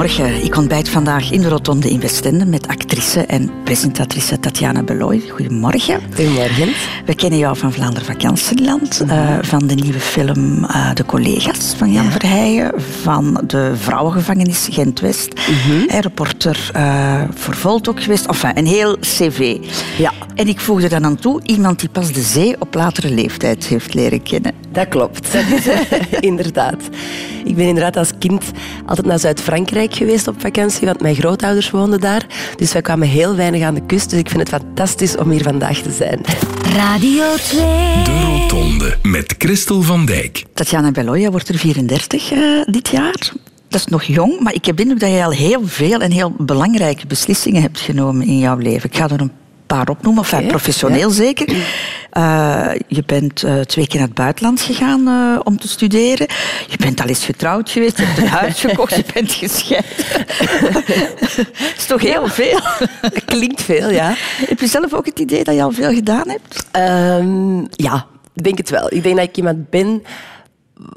Goedemorgen. Ik ontbijt vandaag in de Rotonde in Westende met actrice en presentatrice Tatjana Beloy. Goedemorgen. Goedemorgen. We kennen jou van Vlaanderen Vakantieland, mm van de nieuwe film uh, De Collega's van Jan ja. Verheijen, van de vrouwengevangenis Gent-West. Mm reporter uh, voor Volt ook geweest. Enfin, een heel cv. Ja. En ik voegde dan aan toe iemand die pas de zee op latere leeftijd heeft leren kennen. Dat klopt, inderdaad. Ik ben inderdaad als kind altijd naar Zuid-Frankrijk geweest op vakantie, want mijn grootouders woonden daar. Dus wij kwamen heel weinig aan de kust, dus ik vind het fantastisch om hier vandaag te zijn. Radio 2. De Rotonde met Christel van Dijk. Tatjana Beloya wordt er 34 uh, dit jaar. Dat is nog jong, maar ik heb indruk dat je al heel veel en heel belangrijke beslissingen hebt genomen in jouw leven. Ik ga er een paar opnoemen, enfin, professioneel ja. zeker. Uh, je bent uh, twee keer naar het buitenland gegaan uh, om te studeren. Je bent al eens getrouwd geweest, je hebt een huis gekocht, je bent gescheiden. dat is toch heel veel? Klinkt veel, ja. Heb je zelf ook het idee dat je al veel gedaan hebt? Um, ja, ik denk het wel. Ik denk dat ik iemand ben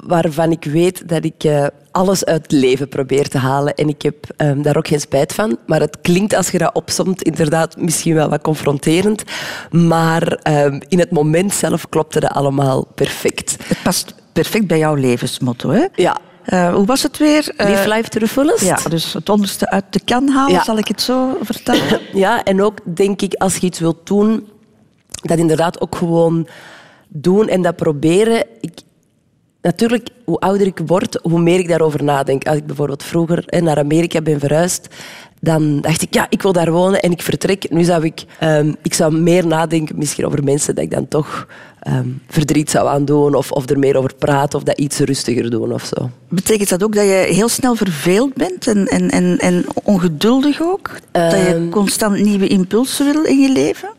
waarvan ik weet dat ik uh, alles uit het leven probeer te halen. En ik heb um, daar ook geen spijt van. Maar het klinkt als je dat opsomt inderdaad misschien wel wat confronterend. Maar um, in het moment zelf klopte dat allemaal perfect. Het past perfect bij jouw levensmotto, hè? Ja. Uh, hoe was het weer? Uh, Live life to the fullest. Ja, dus het onderste uit de kan halen, ja. zal ik het zo vertellen? ja, en ook denk ik, als je iets wilt doen, dat inderdaad ook gewoon doen en dat proberen. Ik, natuurlijk, hoe ouder ik word, hoe meer ik daarover nadenk. Als ik bijvoorbeeld vroeger naar Amerika ben verhuisd, dan dacht ik, ja, ik wil daar wonen en ik vertrek. Nu zou ik, um, ik zou meer nadenken misschien over mensen dat ik dan toch um, verdriet zou aandoen of, of er meer over praten of dat iets rustiger doen of zo. Betekent dat ook dat je heel snel verveeld bent en, en, en, en ongeduldig ook? Um, dat je constant nieuwe impulsen wil in je leven?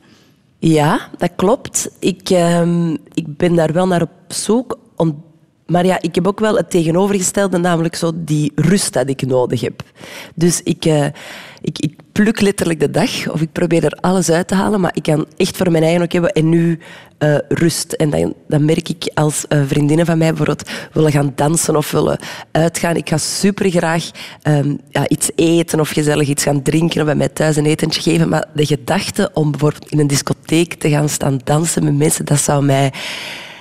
Ja, dat klopt. Ik, ik ben daar wel naar op zoek om maar ja, ik heb ook wel het tegenovergestelde, namelijk zo die rust dat ik nodig heb. Dus ik, uh, ik, ik pluk letterlijk de dag, of ik probeer er alles uit te halen, maar ik kan echt voor mijn eigen ook hebben en nu uh, rust. En dan, merk ik als uh, vriendinnen van mij bijvoorbeeld willen gaan dansen of willen uitgaan. Ik ga super graag um, ja, iets eten of gezellig iets gaan drinken of bij mij thuis een etentje geven. Maar de gedachte om bijvoorbeeld in een discotheek te gaan staan dansen met mensen, dat zou mij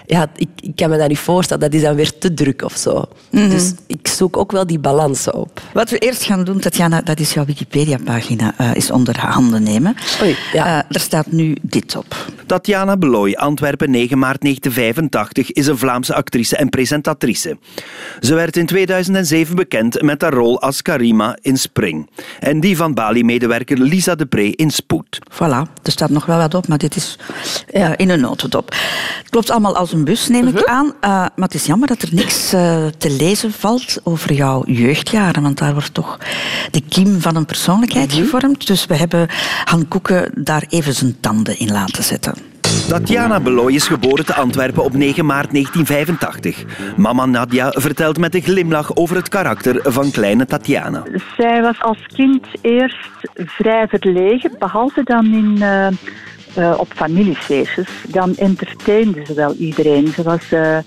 ja, ik, ik, kan me dat niet voorstellen. Dat is dan weer te druk of zo. Mm -hmm. Dus ik zoek ook wel die balans op. Wat we eerst gaan doen, Tatjana, dat is jouw Wikipedia-pagina uh, eens onder handen nemen. Oei, ja. uh, er staat nu dit op. Tatjana Beloy, Antwerpen 9 maart 1985, is een Vlaamse actrice en presentatrice. Ze werd in 2007 bekend met haar rol als Karima in Spring. En die van Bali-medewerker Lisa de Pre in Spoed. Voilà, er staat nog wel wat op, maar dit is uh, in een notendop. Het klopt allemaal als een bus, neem ik uh -huh. aan. Uh, maar het is jammer dat er niks uh, te lezen valt over jouw jeugdjaren, want daar wordt toch de kiem van een persoonlijkheid uh -huh. gevormd. Dus we hebben Han Koeken daar even zijn tanden in laten zetten. Tatjana Beloy is geboren te Antwerpen op 9 maart 1985. Mama Nadia vertelt met een glimlach over het karakter van kleine Tatjana. Zij was als kind eerst vrij verlegen, behalve dan in... Uh, op familiefeestjes, dan entertainde ze wel iedereen. Ze was uh,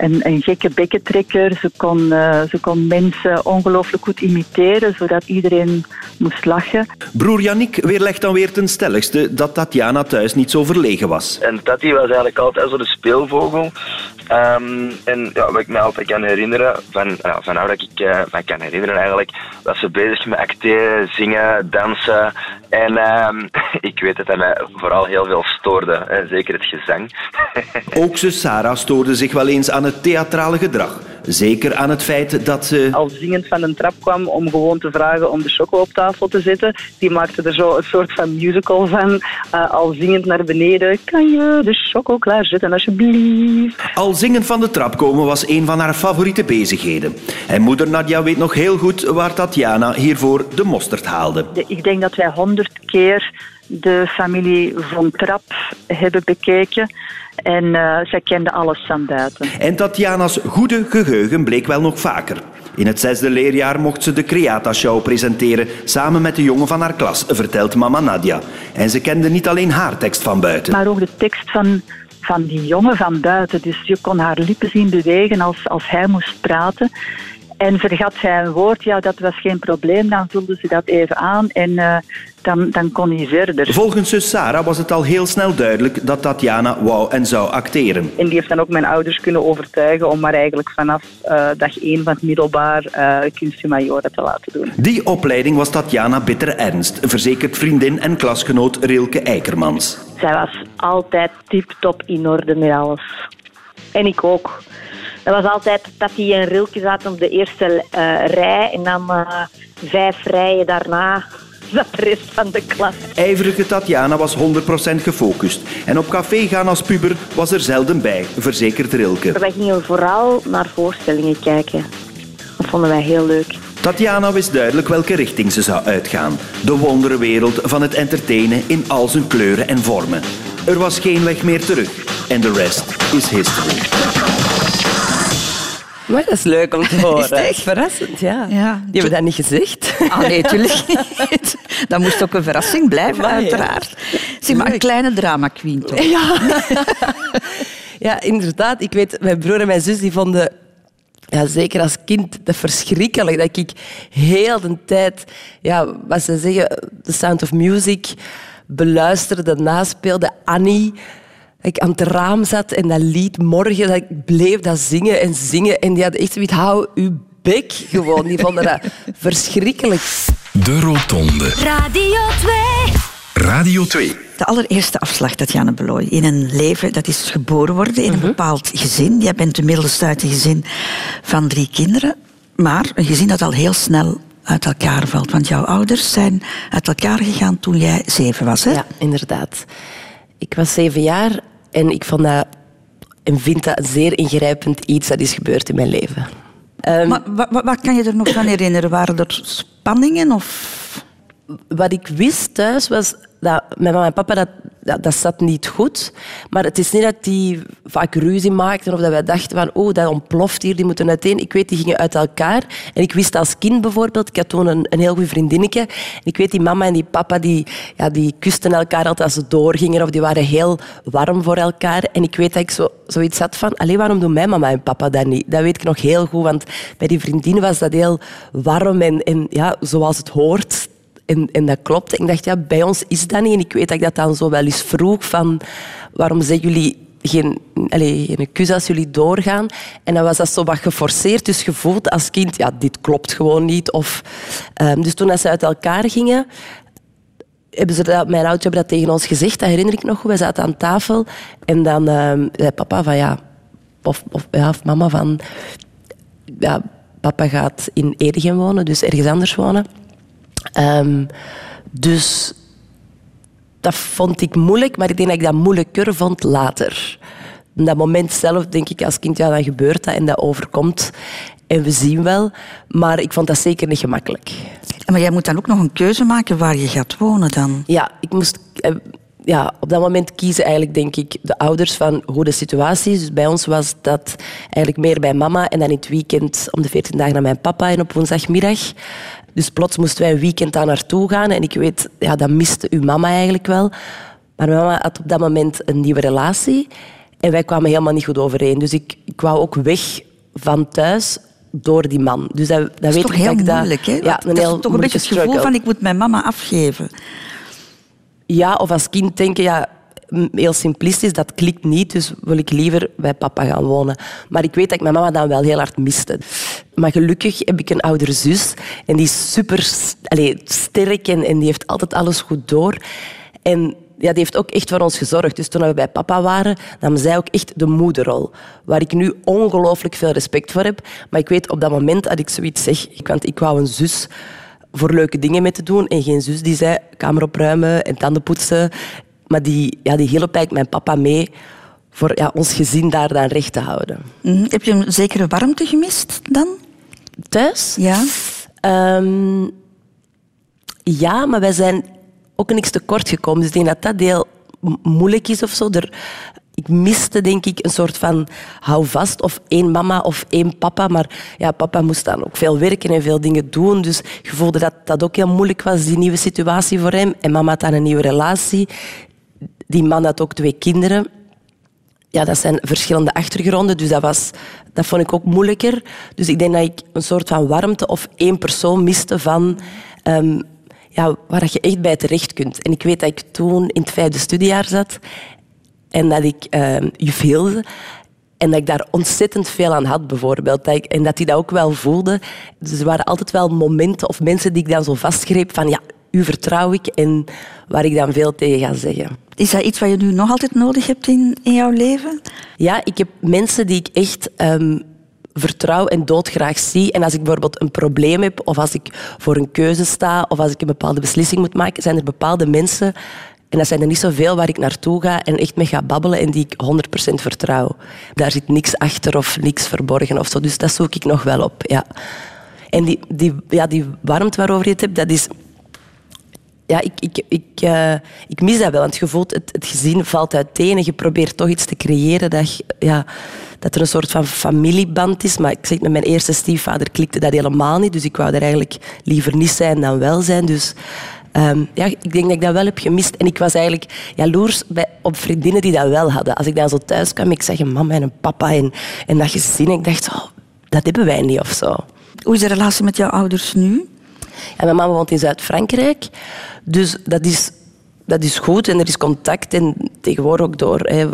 een, een, gekke bekkentrekker. Ze kon, uh, ze kon mensen ongelooflijk goed imiteren, zodat iedereen moest lachen. Broer Yannick weerlegt dan weer ten stelligste dat Tatjana thuis niet zo verlegen was. En Tati was eigenlijk altijd zo de speelvogel. Um, en ja, wat ik me altijd kan herinneren, van, uh, van nou dat ik uh, me kan herinneren eigenlijk, was ze bezig met acteren, zingen, dansen. En um, ik weet dat dat mij vooral heel veel stoorde, hè, zeker het gezang. Ook zus Sarah stoorde zich wel eens aan het theatrale gedrag. Zeker aan het feit dat ze... Al zingend van een trap kwam om gewoon te vragen om de choco op tafel te zetten. Die maakte er zo een soort van musical van. Uh, al zingend naar beneden. Kan je de choco klaarzetten alsjeblieft? Al zingend van de trap komen was een van haar favoriete bezigheden. En moeder Nadia weet nog heel goed waar Tatjana hiervoor de mosterd haalde. Ik denk dat wij honderd keer de familie van Trap hebben bekeken. En uh, zij kende alles van buiten. En Tatjana's goede geheugen bleek wel nog vaker. In het zesde leerjaar mocht ze de Creata Show presenteren samen met de jongen van haar klas, vertelt mama Nadia. En ze kende niet alleen haar tekst van buiten. Maar ook de tekst van, van die jongen van buiten. Dus je kon haar lippen zien bewegen als, als hij moest praten. En vergat zij een woord, ja, dat was geen probleem. Dan vulde ze dat even aan en uh, dan, dan kon hij verder. Volgens zus Sarah was het al heel snel duidelijk dat Tatjana wou en zou acteren. En die heeft dan ook mijn ouders kunnen overtuigen om maar eigenlijk vanaf uh, dag één van het middelbaar uh, te laten doen. Die opleiding was Tatjana bitter ernst, verzekert vriendin en klasgenoot Rilke Eikermans. Zij was altijd tip-top in orde met alles. En ik ook. Dat was altijd dat hij en Rilke zaten op de eerste uh, rij en dan uh, vijf rijen daarna zat de rest van de klas. Ijverige Tatjana was 100% gefocust. En op café gaan als puber was er zelden bij, verzekert Rilke. Wij gingen vooral naar voorstellingen kijken. Dat vonden wij heel leuk. Tatjana wist duidelijk welke richting ze zou uitgaan. De wonderenwereld van het entertainen in al zijn kleuren en vormen. Er was geen weg meer terug. En de rest is history. Maar dat is leuk om te horen. Is het echt? Verrassend, ja. Ja. Die hebben dat niet gezegd. Ah, nee, natuurlijk niet. Dat moest ook een verrassing blijven, uiteraard. Zeg maar, een kleine drama queen toch? Ja. ja, inderdaad. Ik weet, mijn broer en mijn zus die vonden, ja, zeker als kind, dat verschrikkelijk. Dat ik heel de tijd, ja, wat ze zeggen, The Sound of Music beluisterde, naspeelde. Annie. Ik aan het raam zat en dat lied morgen, dat ik bleef dat zingen en zingen. En die hadden echt zoiets, hou uw bek gewoon. Die vonden dat verschrikkelijk. De Rotonde. Radio 2. Radio 2. De allereerste afslag, Tatjana Beloy, in een leven dat is geboren worden in een bepaald gezin. Jij bent de middelste uit een gezin van drie kinderen, maar een gezin dat al heel snel uit elkaar valt. Want jouw ouders zijn uit elkaar gegaan toen jij zeven was, hè? Ja, inderdaad. Ik was zeven jaar en ik vond dat en vind dat een zeer ingrijpend iets dat is gebeurd in mijn leven. Maar wat, wat, wat kan je er nog van herinneren? Waren er spanningen of... wat ik wist thuis was dat mijn mama en papa, dat, dat, dat zat niet goed. Maar het is niet dat die vaak ruzie maakten of dat wij dachten van oh, dat ontploft hier, die moeten uiteen. Ik weet, die gingen uit elkaar. En ik wist als kind bijvoorbeeld, ik had toen een, heel goed vriendinnetje. En ik weet, die mama en die papa, die, ja, die kusten elkaar altijd als ze doorgingen of die waren heel warm voor elkaar. En ik weet dat ik zo, zoiets had van, alleen waarom doen mijn mama en papa dat niet? Dat weet ik nog heel goed, want bij die vriendin was dat heel warm en, en ja, zoals het hoort. En, en dat klopt. Ik dacht, ja, bij ons is dat niet. En ik weet dat ik dat dan zo wel eens vroeg van... Waarom zeggen jullie geen, allez, geen kus als jullie doorgaan? En dan was dat zo wat geforceerd. Dus gevoeld als kind, ja, dit klopt gewoon niet. Of, ehm, dus toen ze uit elkaar gingen... Hebben ze dat, mijn ouders hebben dat tegen ons gezegd, dat herinner ik nog goed. Wij zaten aan tafel en dan ehm, zei papa van ja, of, of, ja, of mama van ja, papa gaat in Edegem wonen, dus ergens anders wonen. Ehm, dus dat vond ik moeilijk, maar ik denk dat ik dat moeilijker vond later. In dat moment zelf denk ik als kind, ja, dan gebeurt dat en dat overkomt. En we zien wel. Maar ik vond dat zeker niet gemakkelijk. Maar jij moet dan ook nog een keuze maken waar je gaat wonen dan. Ja, ik moest eh, ja, op dat moment kiezen eigenlijk, denk ik, de ouders van hoe de situatie is. Dus bij ons was dat eigenlijk meer bij mama en dan in het weekend om de 14 dagen naar mijn papa en op woensdagmiddag. Dus plots moesten wij een weekend daar naartoe gaan. En ik weet, ja, dat miste uw mama eigenlijk wel. Maar mijn mama had op dat moment een nieuwe relatie. En wij kwamen helemaal niet goed overeen. Dus ik, ik wou ook weg van thuis door die man. Dus dat, dat, Dat is weet toch ik heel dat moeilijk, hè? Ja, dat is toch een beetje het gevoel struggle. van ik moet mijn mama afgeven. Ja, of als kind denken, ja, heel simplistisch, dat klikt niet, dus wil ik liever bij papa gaan wonen. Maar ik weet dat ik mijn mama dan wel heel hard miste. Maar gelukkig heb ik een oudere zus en die is super allee, sterk en, die heeft altijd alles goed door. En ja, die heeft ook echt voor ons gezorgd. Dus toen we bij papa waren, nam zij ook echt de moederrol. Waar ik nu ongelooflijk veel respect voor heb. Maar ik weet, op dat moment dat ik zoiets zeg, want ik wou een zus voor leuke dingen mee te doen. En geen zus die zei kamer opruimen en tanden poetsen. Maar die, ja, die eigenlijk mijn papa mee voor ja, ons gezin daar dan recht te houden. Mhm. Heb je een zekere warmte gemist dan? Thuis? Ja. Ehm, ja, maar wij zijn ook niks tekort gekomen. Dus ik denk dat dat heel m- moeilijk is of zo. Er, ik miste denk ik een soort van hou vast of één mama of één papa. Maar ja, papa moest dan ook veel werken en veel dingen doen. Dus je voelde dat dat ook heel moeilijk was, die nieuwe situatie voor hem. En mama had dan een nieuwe relatie. Die man had ook twee kinderen. Ja, dat zijn verschillende achtergronden, dus dat, was, dat vond ik ook moeilijker. Dus ik denk dat ik een soort van warmte of één persoon miste van... ehm, ja, waar je echt bij terecht kunt. En ik weet dat ik toen in het vijfde studiejaar zat en dat ik ehm juf Hilde en dat ik daar ontzettend veel aan had, bijvoorbeeld. Dat ik, en dat hij dat ook wel voelde. Dus er waren altijd wel momenten of mensen die ik dan zo vastgreep van ja, u vertrouw ik en waar ik dan veel tegen ga zeggen. Is dat iets wat je nu nog altijd nodig hebt in, in jouw leven? Ja, ik heb mensen die ik echt ehm, vertrouw en doodgraag zie. En als ik bijvoorbeeld een probleem heb, of als ik voor een keuze sta, of als ik een bepaalde beslissing moet maken, zijn er bepaalde mensen, en dat zijn er niet zoveel, waar ik naartoe ga en echt mee ga babbelen en die ik 100% vertrouw. Daar zit niks achter of niks verborgen of zo. Dus dat zoek ik nog wel op, ja. En die, die, ja, die warmte waarover je het hebt, dat is ja, ik, ik, ik, eh, ik mis dat wel. Want je voelt, het, gezin valt uiteen en je probeert toch iets te creëren dat, ja, dat er een soort van familieband is. Maar ik zeg, met mijn eerste stiefvader klikte dat helemaal niet. Dus ik wou er eigenlijk liever niet zijn dan wel zijn. Dus ehm, ja, ik denk dat ik dat wel heb gemist. En ik was eigenlijk jaloers bij, op vriendinnen die dat wel hadden. Als ik dan zo thuis kwam, ik zeg mama en een papa en, en dat gezin. Ik dacht, oh, dat hebben wij niet of zo. Hoe is de relatie met jouw ouders nu? En mijn mama woont in Zuid-Frankrijk. Dus dat is, dat is goed en er is contact. En tegenwoordig ook door hè,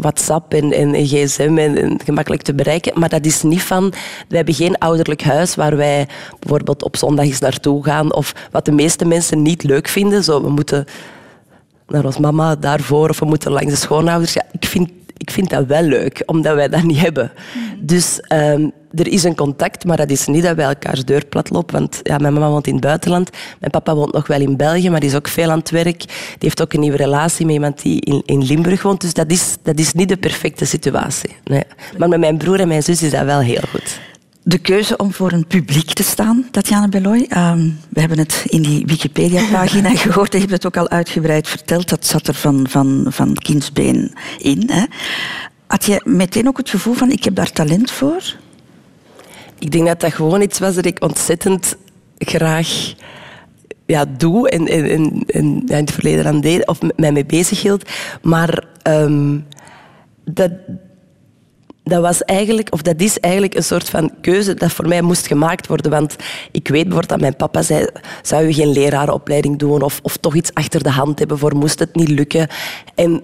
WhatsApp en, en, en gsm en gemakkelijk te bereiken. Maar dat is niet van... We hebben geen ouderlijk huis waar wij bijvoorbeeld op zondag eens naartoe gaan. Of wat de meeste mensen niet leuk vinden. Zo, we moeten naar ons mama daarvoor of we moeten langs de schoonouders. Ja, ik, vind, ik vind dat wel leuk, omdat wij dat niet hebben. Dus ehm, er is een contact, maar dat is niet dat wij elkaars deur plat lopen. Want ja, mijn mama woont in het buitenland. Mijn papa woont nog wel in België, maar die is ook veel aan het werk. Die heeft ook een nieuwe relatie met iemand die in, in Limburg woont. Dus dat is, dat is niet de perfecte situatie. Nee. Maar met mijn broer en mijn zus is dat wel heel goed. De keuze om voor een publiek te staan, Tatjana Beloy. Ehm, we hebben het in die Wikipedia-pagina gehoord. Je hebt het ook al uitgebreid verteld. Dat zat er van, van, van kindsbeen in. Hè. Had je meteen ook het gevoel van, ik heb daar talent voor? Ik denk dat dat gewoon iets was dat ik ontzettend graag ja, doe en, en, en, en ja, in het verleden aan deed of mij mee bezig hield. Maar ehm, dat, dat was eigenlijk, of dat is eigenlijk een soort van keuze dat voor mij moest gemaakt worden. Want ik weet bijvoorbeeld dat mijn papa zei, zou je geen lerarenopleiding doen of, of toch iets achter de hand hebben voor moest het niet lukken. En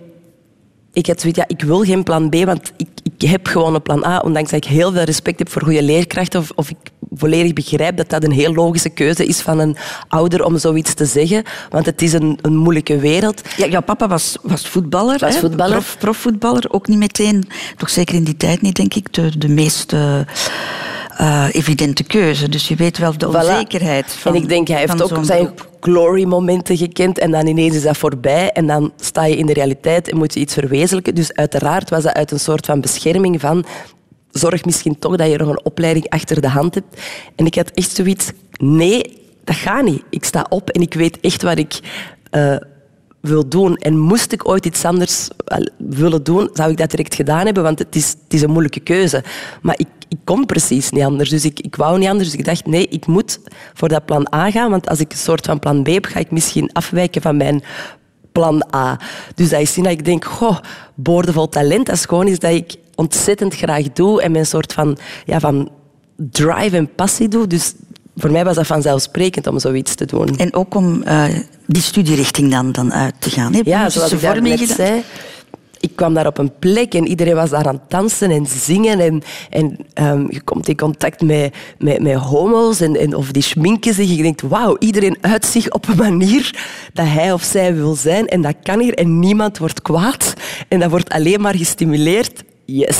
ik had zoiets, ja, ik wil geen plan B, want ik, ik heb gewoon een plan A. Ondanks dat ik heel veel respect heb voor goede leerkrachten, of, of ik volledig begrijp dat dat een heel logische keuze is van een ouder om zoiets te zeggen. Want het is een, een moeilijke wereld. Ja, jouw papa was, was voetballer. Was hè? voetballer. Prof, profvoetballer. Ook niet meteen, toch zeker in die tijd niet, denk ik, de, de meest eh, evidente keuze. Dus je weet wel de Voilà. onzekerheid van En ik denk, hij heeft ook zijn glory-momenten gekend en dan ineens is dat voorbij en dan sta je in de realiteit en moet je iets verwezenlijken. Dus uiteraard was dat uit een soort van bescherming van zorg misschien toch dat je nog een opleiding achter de hand hebt. En ik had echt zoiets, nee, dat gaat niet. Ik sta op en ik weet echt wat ik eh, wil doen. En moest ik ooit iets anders willen doen, zou ik dat direct gedaan hebben, want het is, het is een moeilijke keuze. Maar ik, ik kon precies niet anders, dus ik, ik wou niet anders. Dus ik dacht, nee, ik moet voor dat plan A gaan, want als ik een soort van plan B heb, ga ik misschien afwijken van mijn plan A. Dus dat is zien dat ik denk, goh, boordevol talent, dat is gewoon iets dat ik ontzettend graag doe en mijn soort van, ja, van drive en passie doe. Dus voor mij was dat vanzelfsprekend om zoiets te doen. En ook om eh, die studierichting dan, dan uit te gaan. Hè? Ja, zoals ik vorming net gedaan. zei. Ik kwam daar op een plek en iedereen was daar aan het dansen en zingen. En, en ehm, je komt in contact met, met, met homo's en, en, of die schminken zich. Je denkt, wauw, iedereen uit zich op een manier dat hij of zij wil zijn. En dat kan hier en niemand wordt kwaad. En dat wordt alleen maar gestimuleerd. Yes.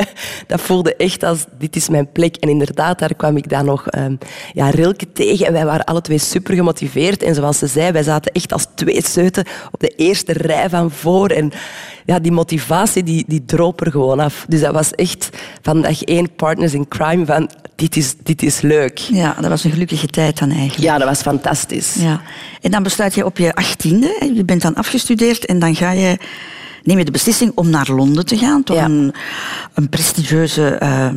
dat voelde echt als, dit is mijn plek. En inderdaad, daar kwam ik dan nog ehm, ja, Rilke tegen. En wij waren alle twee super gemotiveerd. En zoals ze zei, wij zaten echt als twee zeuten op de eerste rij van voor. En ja, die motivatie, die, die droop er gewoon af. Dus dat was echt van dag één partners in crime van, dit is, dit is leuk. Ja, dat was een gelukkige tijd dan eigenlijk. Ja, dat was fantastisch. Ja. En dan besluit je op je achttiende, je bent dan afgestudeerd en dan ga je, neem je de beslissing om naar Londen te gaan. Toch Ja. een, een prestigieuze eh,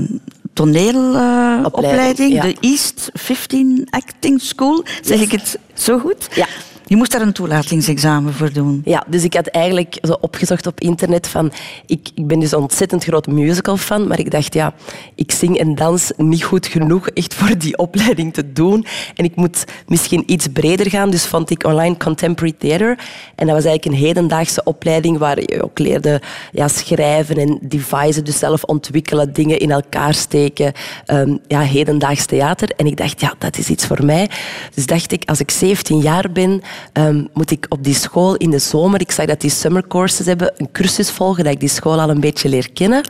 toneelopleiding, ja. de East 15 Acting School. Zeg ik het zo goed? Ja. Je moest daar een toelatingsexamen voor doen. Ja, dus ik had eigenlijk zo opgezocht op internet van... Ik, ik ben dus een ontzettend groot musical-fan, maar ik dacht, ja, ik zing en dans niet goed genoeg echt voor die opleiding te doen. En ik moet misschien iets breder gaan, dus vond ik online Contemporary Theater. En dat was eigenlijk een hedendaagse opleiding waar je ook leerde ja, schrijven en devisen, dus zelf ontwikkelen, dingen in elkaar steken. Um, ja, hedendaags theater. En ik dacht, ja, dat is iets voor mij. Dus dacht ik, als ik 17 jaar ben, um, moet ik op die school in de zomer, ik zag dat die summer courses hebben, een cursus volgen, dat ik die school al een beetje leer kennen.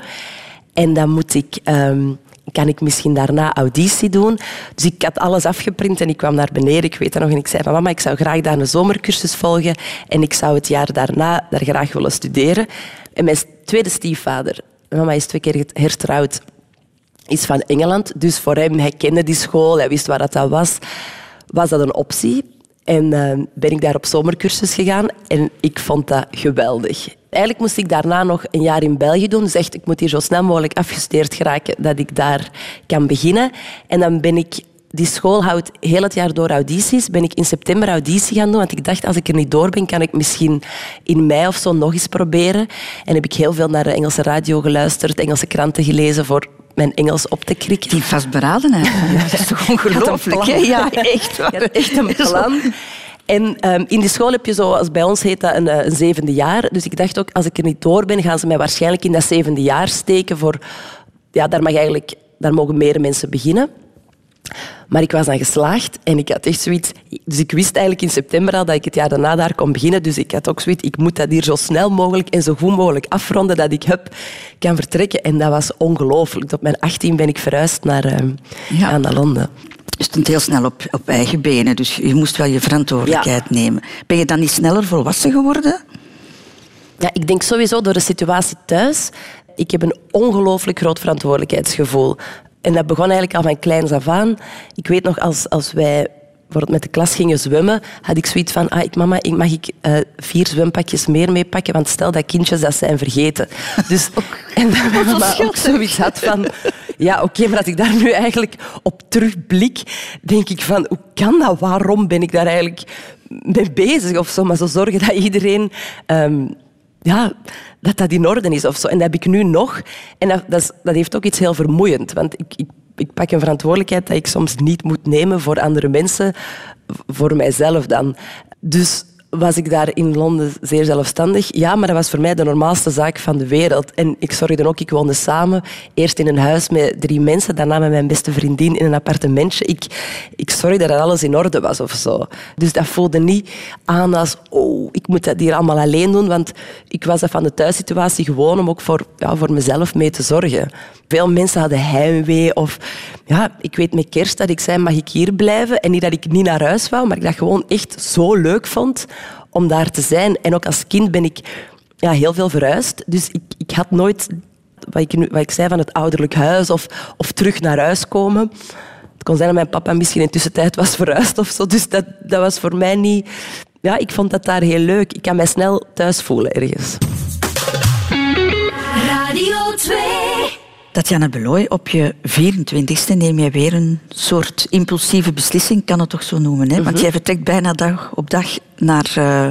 En dan moet ik... Um, kan ik misschien daarna auditie doen? Dus ik had alles afgeprint en ik kwam naar beneden. Ik weet dat nog en ik zei van mama, ik zou graag daar een zomercursus volgen en ik zou het jaar daarna daar graag willen studeren. En mijn tweede stiefvader, mama is twee keer hertrouwd, is van Engeland. Dus voor hem, hij kende die school, hij wist waar dat, dat was. Was dat een optie? En uh, ben ik daar op zomercursus gegaan en ik vond dat geweldig. Eigenlijk moest ik daarna nog een jaar in België doen. Dus echt, ik moet hier zo snel mogelijk afgestudeerd geraken dat ik daar kan beginnen. En dan ben ik... Die school houdt heel het jaar door audities. Ben ik in september auditie gaan doen, want ik dacht, als ik er niet door ben, kan ik misschien in mei of zo nog eens proberen. En heb ik heel veel naar de Engelse radio geluisterd, Engelse kranten gelezen voor mijn Engels op te krikken. Die vastberadenheid. Dat is toch ongelooflijk? Ja, echt waar. echt een plan. En um, in die school heb je, zoals bij ons heet dat, een, eh, een, zevende jaar. Dus ik dacht ook, als ik er niet door ben, gaan ze mij waarschijnlijk in dat zevende jaar steken. Voor, ja, daar, mag eigenlijk, daar mogen meer mensen beginnen. Maar ik was dan geslaagd en ik had echt zoiets... Dus ik wist eigenlijk in september al dat ik het jaar daarna daar kon beginnen. Dus ik had ook zoiets, ik moet dat hier zo snel mogelijk en zo goed mogelijk afronden dat ik heb kan vertrekken. En dat was ongelooflijk. Op mijn 18 ben ik verhuisd naar, uh, ja. naar Londen. Je stond heel snel op, op eigen benen, dus je moest wel je verantwoordelijkheid nemen. Ben je dan niet sneller volwassen geworden? Ja, ik denk sowieso door de situatie thuis. Ik heb een ongelooflijk groot verantwoordelijkheidsgevoel. En dat begon eigenlijk al van kleins af aan. Ik weet nog, als, als wij bijvoorbeeld met de klas gingen zwemmen, had ik zoiets van, ah, ik, mama, mag ik uh, vier zwempakjes meer meepakken? Want stel dat kindjes dat zijn vergeten. Dus, en dat mijn mama ook zoiets had van, ja, oké, okay, maar dat ik daar nu eigenlijk op terugblik, denk ik van, hoe kan dat? Waarom ben ik daar eigenlijk mee bezig of zo? Maar zo zorgen dat iedereen... Um, ja, dat dat in orde is of zo. En dat heb ik nu nog. En dat, dat, dat heeft ook iets heel vermoeiend. Want ik, ik, ik pak een verantwoordelijkheid dat ik soms niet moet nemen voor andere mensen, voor mijzelf dan. Dus was ik daar in Londen zeer zelfstandig. Ja, maar dat was voor mij de normaalste zaak van de wereld. En ik zorgde ook, ik woonde samen. Eerst in een huis met drie mensen, daarna met mijn beste vriendin in een appartementje. Ik, ik zorgde dat alles in orde was of zo. Dus dat voelde niet aan als, oh, ik moet dat hier allemaal alleen doen. Want ik was van de thuissituatie gewoon om ook voor, ja, voor mezelf mee te zorgen. Veel mensen hadden heimwee of... Ja, ik weet met kerst dat ik zei, mag ik hier blijven? En niet dat ik niet naar huis wou, maar ik dat gewoon echt zo leuk vond om daar te zijn. En ook als kind ben ik ja, heel veel verhuisd. Dus ik, ik had nooit, wat ik, wat ik zei, van het ouderlijk huis of, of terug naar huis komen. Het kon zijn dat mijn papa misschien in tussentijd was verhuisd of zo. Dus dat, dat was voor mij niet... Ja, ik vond dat daar heel leuk. Ik kan mij snel thuis voelen ergens. Radio 2 Tatjana Beloy, op je 24ste neem je weer een soort impulsieve beslissing, kan het toch zo noemen. Hè? Want mhm. jij vertrekt bijna dag op dag naar uh,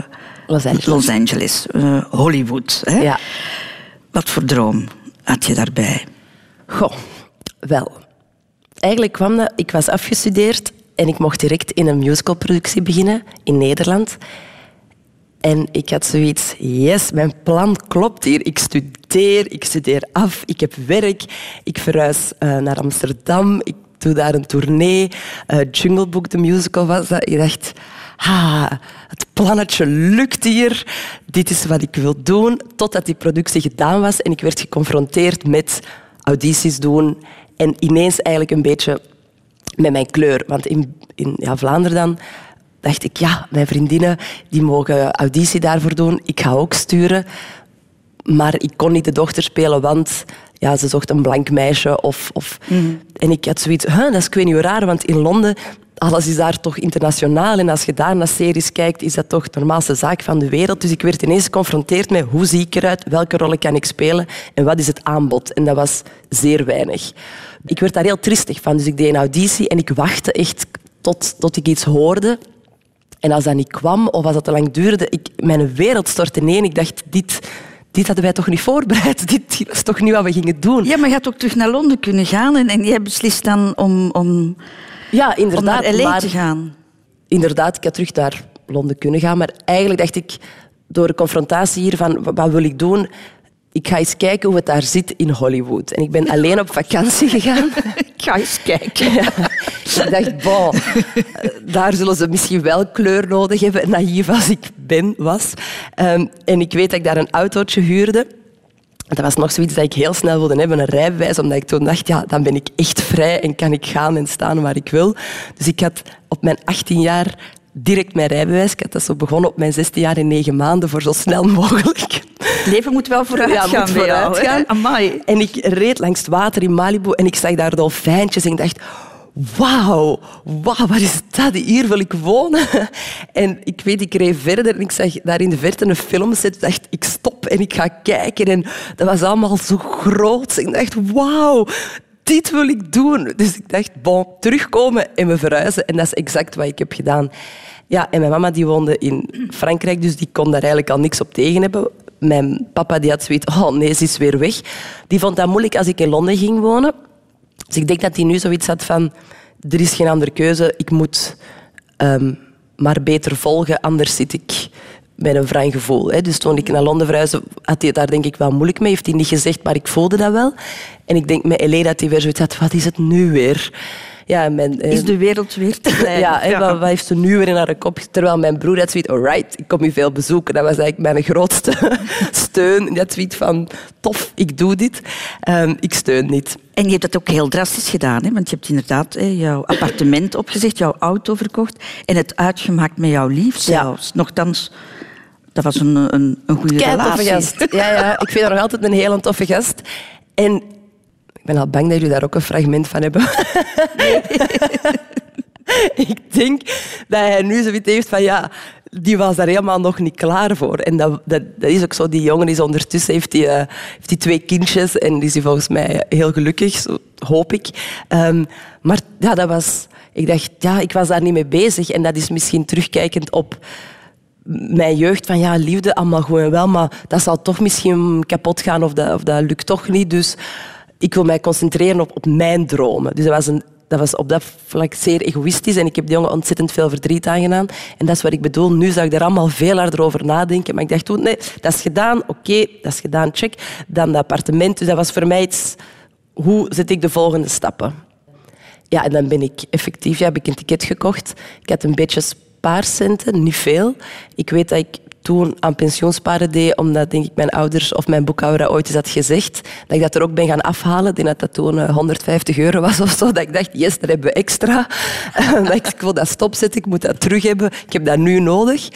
Los Angeles, Los Angeles uh, Hollywood. Hè? Ja. Wat voor droom had je daarbij? Goh, wel. Eigenlijk kwam dat, ik was afgestudeerd en ik mocht direct in een musicalproductie beginnen in Nederland. En ik had zoiets, yes, mijn plan klopt hier. Ik studeer, ik studeer af, ik heb werk, ik verhuis uh, naar Amsterdam, ik doe daar een tournee. Uh, Jungle Book, de musical was dat. Ik dacht, ha, het plannetje lukt hier. Dit is wat ik wil doen. Totdat die productie gedaan was en ik werd geconfronteerd met audities doen en ineens eigenlijk een beetje met mijn kleur. Want in, in ja, Vlaanderen dacht ik, ja, mijn vriendinnen die mogen auditie daarvoor doen. Ik ga ook sturen. Maar ik kon niet de dochter spelen, want ja, ze zocht een blank meisje. Of, of... Mhm. En ik had zoiets, huh, dat is ik weet niet raar, want in Londen, alles is daar toch internationaal. En als je daar naar series kijkt, is dat toch de normaalste zaak van de wereld. Dus ik werd ineens geconfronteerd met hoe zie ik eruit, welke rollen kan ik spelen en wat is het aanbod. En dat was zeer weinig. Ik werd daar heel tristig van, dus ik deed een auditie en ik wachtte echt tot, tot ik iets hoorde. En als dat niet kwam, of als dat te lang duurde, ik, mijn wereld stortte ineen. Ik dacht, dit, dit hadden wij toch niet voorbereid? Dit, dit is toch niet wat we gingen doen? Ja, maar je had ook terug naar Londen kunnen gaan en, en jij beslist dan om, om, Ja, om inderdaad. naar LA te gaan. inderdaad, ik had terug naar Londen kunnen gaan. Maar eigenlijk dacht ik, door de confrontatie hier van wa- wat wil ik doen, ik ga eens kijken hoe het daar zit in Hollywood. En ik ben alleen op vakantie gegaan. Ik ga eens kijken. Ja. Ik dacht, bon, daar zullen ze misschien wel kleur nodig hebben, naïef als ik ben, was. Ehm, en ik weet dat ik daar een autootje huurde. Dat was nog zoiets dat ik heel snel wilde hebben, een rijbewijs, omdat ik toen dacht, ja, dan ben ik echt vrij en kan ik gaan en staan waar ik wil. Dus ik had op mijn 18 jaar direct mijn rijbewijs. Ik had dat zo begonnen op mijn 16 jaar in 9 maanden, voor zo snel mogelijk. Het leven moet wel vooruit Ja, gaan moet jou, gaan. Amai. En ik reed langs het water in Malibu en ik zag daar dolfijntjes en ik dacht... Wauw, wauw, wat is dat? Hier wil ik wonen. En ik weet, ik reed verder en ik zag daar in de verte een filmset. Ik dacht, ik stop en ik ga kijken. En dat was allemaal zo groot. Ik dacht, wauw, dit wil ik doen. Dus ik dacht, bon, terugkomen en we verhuizen. En dat is exact wat ik heb gedaan. Ja, en mijn mama die woonde in Frankrijk, dus die kon daar eigenlijk al niks op tegen hebben. Mijn papa die had zoiets, oh nee, ze is weer weg. Die vond dat moeilijk als ik in Londen ging wonen. Dus ik denk dat hij nu zoiets had van... Er is geen andere keuze, ik moet ehm, maar beter volgen, anders zit ik met een wrang gevoel. Hè. Dus toen ik naar Londen verhuisde, had hij het daar denk ik wel moeilijk mee. Heeft hij niet gezegd, maar ik voelde dat wel. En ik denk met Elena dat hij weer zoiets had, wat is het nu weer? Ja, mijn, eh, Is de wereld weer te klein? ja, Wat, wat heeft ze nu weer in haar kop? Terwijl mijn broer had zoiets, alright, ik kom je veel bezoeken. Dat was eigenlijk mijn grootste steun. Had zoiets van, tof, ik doe dit. Ehm, ik steun niet. En je hebt dat ook heel drastisch gedaan, hè? want je hebt inderdaad hè, jouw appartement opgezegd, jouw auto verkocht en het uitgemaakt met jouw lief Ja. zelfs. Nochtans, dat was een, een, een goede relatie. gast. Ja, ja, ik vind haar nog altijd een hele toffe gast. En ben al bang dat jullie daar ook een fragment van hebben. ik denk dat hij nu zoiets heeft van ja, die was daar helemaal nog niet klaar voor. En dat, dat, is ook zo. Die jongen is ondertussen heeft die, eh, heeft twee kindjes en is volgens mij heel gelukkig, hoop ik. Ehm, maar ja, dat was. Ik dacht, ja, ik was daar niet mee bezig. En dat is misschien terugkijkend op mijn jeugd van ja, liefde, allemaal gewoon wel, maar dat zal toch misschien kapot gaan of dat, of dat lukt toch niet. Dus ik wil mij concentreren op, op mijn dromen. Dus dat was, een, dat was op dat vlak zeer egoïstisch en ik heb die jongen ontzettend veel verdriet aangedaan. En dat is wat ik bedoel. Nu zou ik daar allemaal veel harder over nadenken. Maar ik dacht toen, nee, dat is gedaan, oké, dat is gedaan, check. Dan dat appartement. Dus dat was voor mij iets, hoe zet ik de volgende stappen? Ja, en dan ben ik effectief, ja, heb ik een ticket gekocht. Ik had een beetje spaarcenten, niet veel. Ik weet dat ik toen aan pensioensparen deed, omdat denk ik, mijn ouders of mijn boekhouder ooit eens had gezegd, dat ik dat er ook ben gaan afhalen. Ik denk dat dat toen eh, 150 euro was of zo. Dat ik dacht, yes, daar hebben we extra. dat ik, ik wil dat stopzetten, ik moet dat terug hebben. Ik heb dat nu nodig.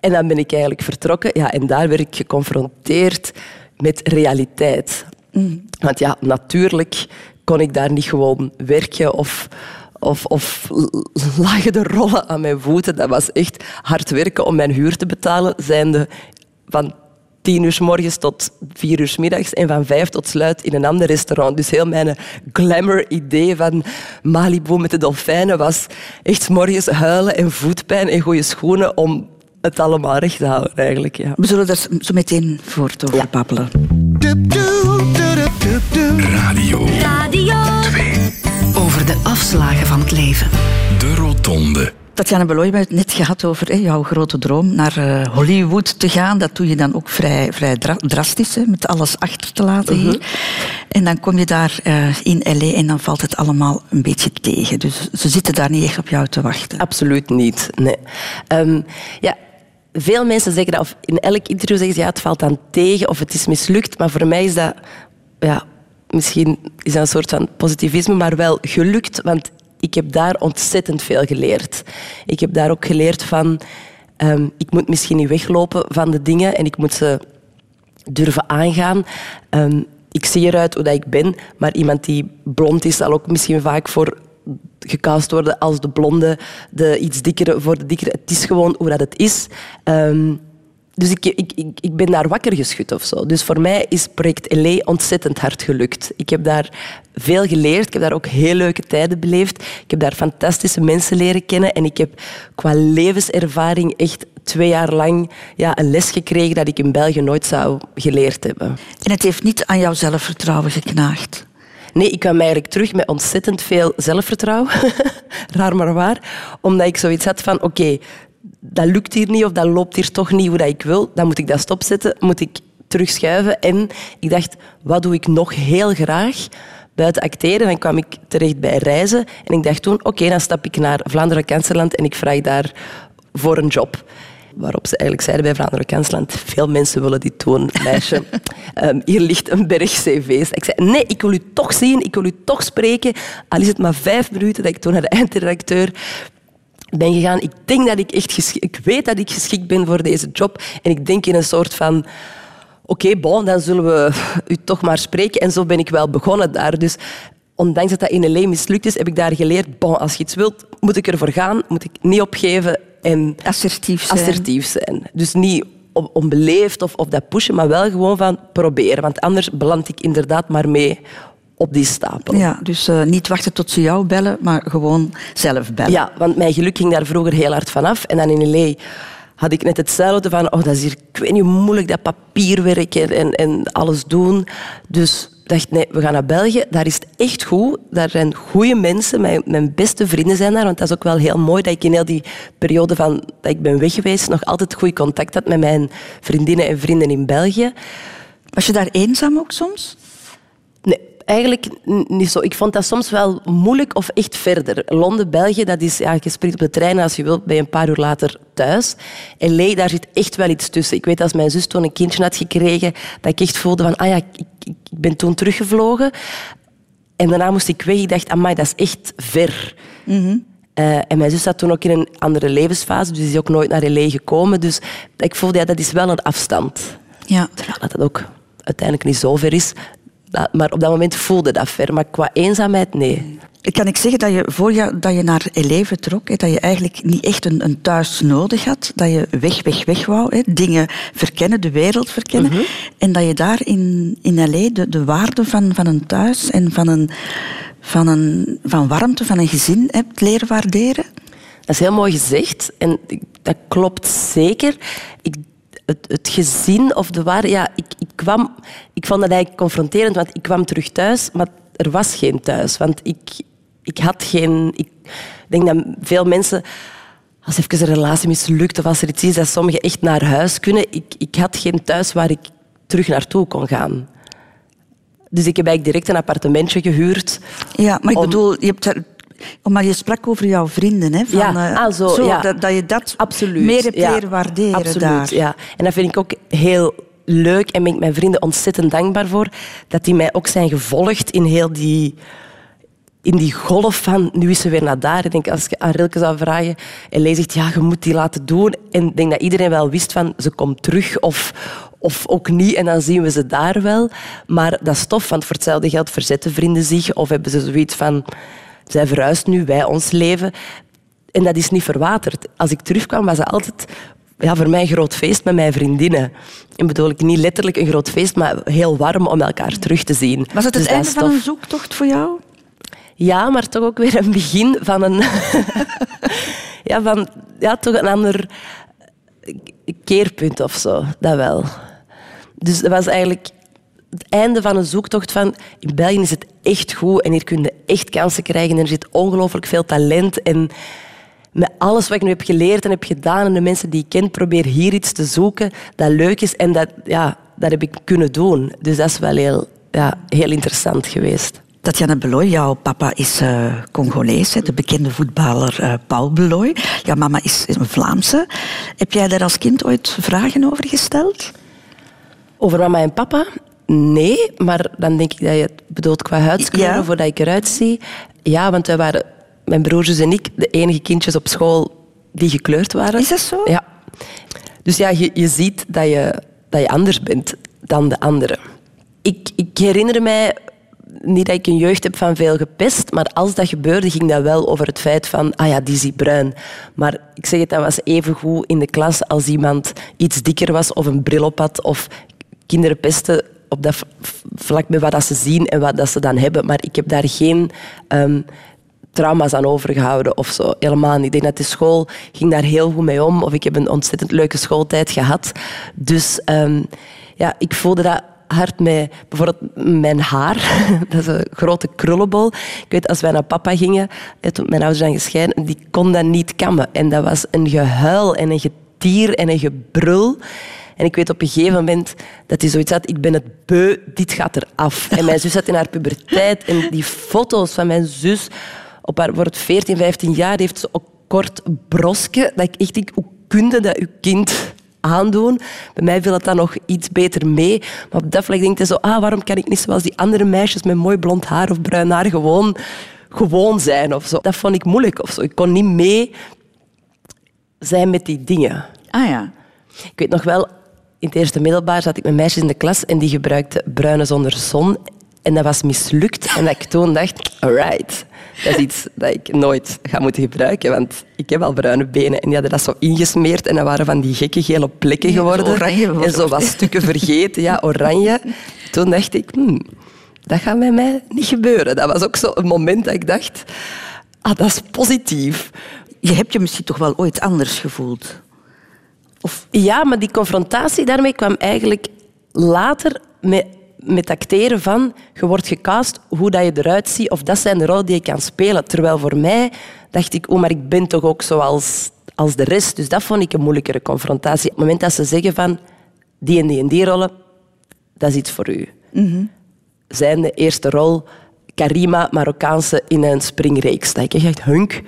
En dan ben ik eigenlijk vertrokken. Ja, en daar werd ik geconfronteerd met realiteit. Want ja, natuurlijk kon ik daar niet gewoon werken of, of, of lagen de rollen aan mijn voeten. Dat was echt hard werken om mijn huur te betalen, zijnde van tien uur s morgens tot vier uur s middags en van vijf tot sluit in een ander restaurant. Dus heel mijn glamour-idee van Malibu met de dolfijnen was echt 's morgens huilen en voetpijn en goede schoenen om het allemaal recht te houden eigenlijk. Ja. We zullen daar zo meteen voort over babbelen. Radio Radio Over de afslagen van het leven. De Rotonde. Tatjana Beloy, we hebben het net gehad over hè, jouw grote droom naar eh, Hollywood te gaan. Dat doe je dan ook vrij, vrij dra- drastisch, hè, met alles achter te laten hier. En dan kom je daar eh, in L.A. en dan valt het allemaal een beetje tegen. Dus ze zitten daar niet echt op jou te wachten. Absoluut niet. Nee. Ehm, ja, veel mensen zeggen dat, of in elk interview zeggen ze ja, het valt dan tegen of het is mislukt. Maar voor mij is dat, ja, misschien is dat een soort van positivisme, maar wel gelukt. Want ik heb daar ontzettend veel geleerd. Ik heb daar ook geleerd van, ehm, ik moet misschien niet weglopen van de dingen en ik moet ze durven aangaan. Ehm, ik zie eruit hoe dat ik ben, maar iemand die blond is, zal ook misschien vaak voor gecast worden als de blonde, de iets dikkere voor de dikkere. Het is gewoon hoe dat het is. Ehm, dus ik, ik, ik, ik ben daar wakker geschud of zo. Dus voor mij is project LA ontzettend hard gelukt. Ik heb daar veel geleerd. Ik heb daar ook heel leuke tijden beleefd. Ik heb daar fantastische mensen leren kennen. En ik heb qua levenservaring echt twee jaar lang ja, een les gekregen dat ik in België nooit zou geleerd hebben. En het heeft niet aan jouw zelfvertrouwen geknaagd? Nee, ik kwam eigenlijk terug met ontzettend veel zelfvertrouwen. Raar maar waar. Omdat ik zoiets had van, oké, dat lukt hier niet of dat loopt hier toch niet hoe dat ik wil. Dan moet ik dat stopzetten, moet ik terugschuiven. En ik dacht, wat doe ik nog heel graag? Buiten acteren, dan kwam ik terecht bij reizen. En ik dacht toen, oké, dan stap ik naar Vlaanderen Kanseland en ik vraag daar voor een job. Waarop ze eigenlijk zeiden bij Vlaanderen Kansland, veel mensen willen dit doen, meisje. um, hier ligt een berg cv's. Ik zei, nee, ik wil u toch zien, ik wil u toch spreken. Al is het maar vijf minuten dat ik toen naar de eindredacteur ben gegaan. Ik denk dat ik echt geschikt, ik weet dat ik geschikt ben voor deze job. En ik denk in een soort van, oké, bon, dan zullen we u toch maar spreken. En zo ben ik wel begonnen daar. Dus ondanks dat dat in LA mislukt is, heb ik daar geleerd, bon, als je iets wilt, moet ik ervoor gaan, moet ik niet opgeven en assertief zijn. Assertief zijn. Dus niet onbeleefd of, of dat pushen, maar wel gewoon van proberen. Want anders beland ik inderdaad maar mee op die stapel. Ja, dus uh, niet wachten tot ze jou bellen, maar gewoon zelf bellen. Ja, want mijn geluk ging daar vroeger heel hard vanaf. En dan in L.A. had ik net hetzelfde van, oh, dat is hier, ik weet niet hoe moeilijk, dat papierwerk en, en alles doen. Dus dacht, nee, we gaan naar België. Daar is het echt goed. Daar zijn goede mensen. Mijn, mijn beste vrienden zijn daar. Want dat is ook wel heel mooi dat ik in heel die periode van dat ik ben weg geweest nog altijd goed contact had met mijn vriendinnen en vrienden in België. Was je daar eenzaam ook soms? Eigenlijk niet zo. Ik vond dat soms wel moeilijk of echt verder. Londen, België, dat is, ja, je springt op de trein als je wilt, ben je een paar uur later thuis. En Lee, daar zit echt wel iets tussen. Ik weet als mijn zus toen een kindje had gekregen, dat ik echt voelde van, ah ja, ik, ik ben toen teruggevlogen. En daarna moest ik weg. Ik dacht, amai, dat is echt ver. Mhm. Uh, en mijn zus zat toen ook in een andere levensfase, dus die is ook nooit naar L.A. gekomen. Dus ik voelde, ja, dat is wel een afstand. Ja. Terwijl dat ook uiteindelijk niet zo ver is. Maar op dat moment voelde dat ver. Maar qua eenzaamheid, nee. Kan ik zeggen dat je voor je, dat je naar L.A. vertrok, dat je eigenlijk niet echt een, een, thuis nodig had, dat je weg, weg, weg wou, hè, dingen verkennen, de wereld verkennen, Mhm. en dat je daar in, in L.A. De, de waarde van, van een thuis en van, een, van, een, van warmte van een gezin hebt leren waarderen? Dat is heel mooi gezegd en dat klopt zeker. Ik het, het, gezin of de waarde... Ja, ik, ik, kwam, ik vond dat eigenlijk confronterend, want ik kwam terug thuis, maar er was geen thuis. Want ik, ik had geen... Ik denk dat veel mensen... Als even een relatie mislukt of als er iets is, dat sommigen echt naar huis kunnen. Ik, ik had geen thuis waar ik terug naartoe kon gaan. Dus ik heb eigenlijk direct een appartementje gehuurd. Ja, maar ik om... bedoel, je hebt maar je sprak over jouw vrienden, hè? Van, ja, ah, zo, zo ja. Dat, dat, je dat Absoluut, meer hebt ja. leren waarderen Absoluut, daar. Ja. En dat vind ik ook heel leuk en ben ik mijn vrienden ontzettend dankbaar voor. Dat die mij ook zijn gevolgd in heel die, in die golf van nu is ze weer naar daar. Ik denk, als ik aan Rilke zou vragen en Lee zegt, ja, je moet die laten doen. En ik denk dat iedereen wel wist van, ze komt terug of, of ook niet. En dan zien we ze daar wel. Maar dat is tof, want voor hetzelfde geld verzetten vrienden zich of hebben ze zoiets van zij verhuist nu, wij ons leven. En dat is niet verwaterd. Als ik terugkwam, was het altijd ja, voor mij een groot feest met mijn vriendinnen. En bedoel ik niet letterlijk een groot feest, maar heel warm om elkaar terug te zien. Was het het dus einde van een zoektocht voor jou? Ja, maar toch ook weer een begin van een... ja, van ja, toch een ander keerpunt of zo. Dat wel. Dus dat was eigenlijk het einde van een zoektocht van in België is het echt goed en hier kun je echt kansen krijgen. Er zit ongelooflijk veel talent en met alles wat ik nu heb geleerd en heb gedaan en de mensen die ik ken, probeer hier iets te zoeken dat leuk is en dat, ja, dat heb ik kunnen doen. Dus dat is wel heel, ja, heel interessant geweest. Tatjana Beloy, jouw papa is uh, Congolees, de bekende voetballer uh, Paul Beloy. Jouw mama is een Vlaamse. Heb jij daar als kind ooit vragen over gesteld? Over mama en papa? Nee, maar dan denk ik dat je het bedoelt qua huidskleur, ja. voordat ik eruit zie. Ja, want wij waren, mijn broertjes en ik, de enige kindjes op school die gekleurd waren. Is dat zo? Ja. Dus ja, je, je ziet dat je, dat je anders bent dan de anderen. Ik, ik herinner mij niet dat ik een jeugd heb van veel gepest, maar als dat gebeurde, ging dat wel over het feit van, ah ja, die is bruin. Maar ik zeg het, dat was even goed in de klas als iemand iets dikker was of een bril op had of kinderen pesten op dat vlak met wat dat ze zien en wat dat ze dan hebben. Maar ik heb daar geen ehm, trauma's aan overgehouden of zo. Helemaal niet. Ik denk dat de school ging daar heel goed mee om. Of ik heb een ontzettend leuke schooltijd gehad. Dus ehm, ja, ik voelde dat hard met bijvoorbeeld mijn haar. Dat is een grote krullenbol. Ik weet, als wij naar papa gingen, toen mijn ouders zijn gescheiden, die kon dat niet kammen. En dat was een gehuil en een getier en een gebrul. En ik weet op een gegeven moment dat hij zoiets had, ik ben het beu, dit gaat eraf. En mijn zus zat in haar puberteit en die foto's van mijn zus op haar wordt 14, 15 jaar, heeft ze ook kort broske. Dat ik echt denk, hoe kun je dat je kind aandoen? Bij mij viel het dan nog iets beter mee. Maar op dat vlak denk je zo, ah, waarom kan ik niet zoals die andere meisjes met mooi blond haar of bruin haar gewoon, gewoon zijn of zo. Dat vond ik moeilijk of zo. Ik kon niet mee zijn met die dingen. Ah ja. Ik weet nog wel, in het eerste middelbaar zat ik met meisjes in de klas en die gebruikten bruine zonder zon. En dat was mislukt. En dat ik toen dacht, alright, dat is iets dat ik nooit ga moeten gebruiken. Want ik heb al bruine benen. En die hadden dat zo ingesmeerd. En dat waren van die gekke gele plekken geworden. oranje en zo wat stukken vergeten. Ja, oranje. Toen dacht ik, hmm, dat gaat bij mij niet gebeuren. Dat was ook zo een moment dat ik dacht, ah, dat is positief. Je hebt je misschien toch wel ooit anders gevoeld? Of... Ja, maar die confrontatie daarmee kwam eigenlijk later met, met acteren van je wordt gecast, hoe dat je eruit ziet, of dat zijn de rollen die je kan spelen. Terwijl voor mij dacht ik, oh, maar ik ben toch ook zoals als de rest. Dus dat vond ik een moeilijkere confrontatie. Op het moment dat ze zeggen van die en die en die rollen, dat is iets voor u. Zijn de eerste rol Karima, Marokkaanse in een springreeks. Dat ik echt hunk.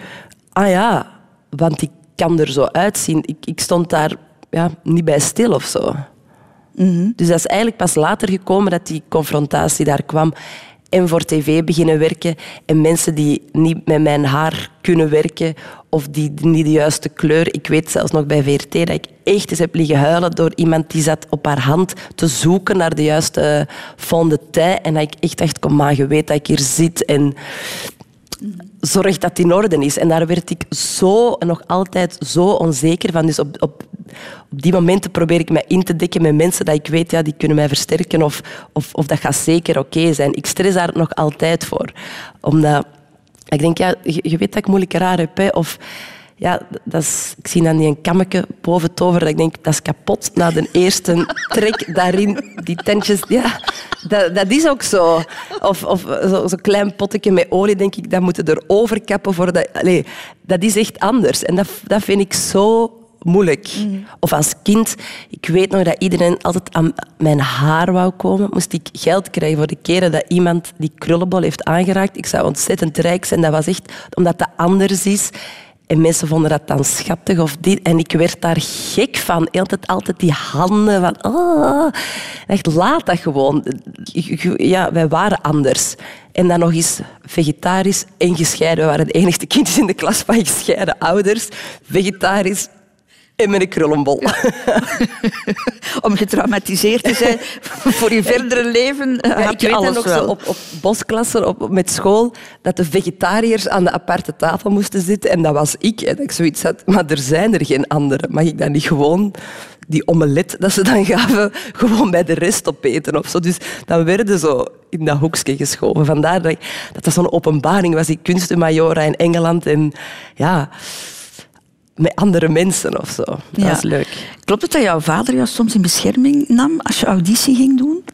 Ah ja, want ik kan er zo uitzien. Ik, ik stond daar ja, niet bij stil of zo. Dus dat is eigenlijk pas later gekomen dat die confrontatie daar kwam. En voor tv beginnen werken. En mensen die niet met mijn haar kunnen werken of die niet de juiste kleur. Ik weet zelfs nog bij VRT dat ik echt eens heb liggen huilen door iemand die zat op haar hand te zoeken naar de juiste fond de teint. En dat ik echt dacht, kom maar, je weet dat ik hier zit. En zorg dat het in orde is. En daar werd ik zo nog altijd zo onzeker van. Dus op, op, op die momenten probeer ik mij in te dekken met mensen dat ik weet, ja, die kunnen mij versterken of, of, of dat gaat zeker oké zijn. Ik stress daar nog altijd voor. Omdat ik denk, ja, je, weet dat ik moeilijke raar heb. Of ja, dat is, ik zie dan die een kammetje boven het over dat ik denk, dat is kapot na de eerste trek daarin. Die tentjes, ja, dat, dat is ook zo. Of, of zo'n zo klein potje met olie, denk ik, dat moeten er overkappen. Voor dat, allee, dat is echt anders. En dat, dat vind ik zo moeilijk. Of als kind, ik weet nog dat iedereen altijd aan mijn haar wou komen. Moest ik geld krijgen voor de keren dat iemand die krullenbol heeft aangeraakt. Ik zou ontzettend rijk zijn. Dat was echt omdat dat anders is. En mensen vonden dat dan schattig of dit. En ik werd daar gek van. Altijd, altijd die handen van... Oh. Echt, laat dat gewoon. Ja, wij waren anders. En dan nog eens vegetarisch en gescheiden. We waren de enige kindjes in de klas van gescheiden ouders. Vegetarisch en met een krullenbol. Om getraumatiseerd te zijn voor je verdere leven. Ja, had ik je weet alles nog wel. zo op, op bosklassen op, met school dat de vegetariërs aan de aparte tafel moesten zitten. En dat was ik. En ik zoiets had, maar er zijn er geen anderen. Mag ik dan niet gewoon die omelet dat ze dan gaven, gewoon bij de rest opeten of zo. Dus dan werden zo in dat hoekje geschoven. Vandaar dat, dat dat zo'n openbaring was. Ik kunstenmajora in Engeland. En ja, met andere mensen of zo. Dat Ja. was leuk. Klopt het dat jouw vader jou soms in bescherming nam als je auditie ging doen?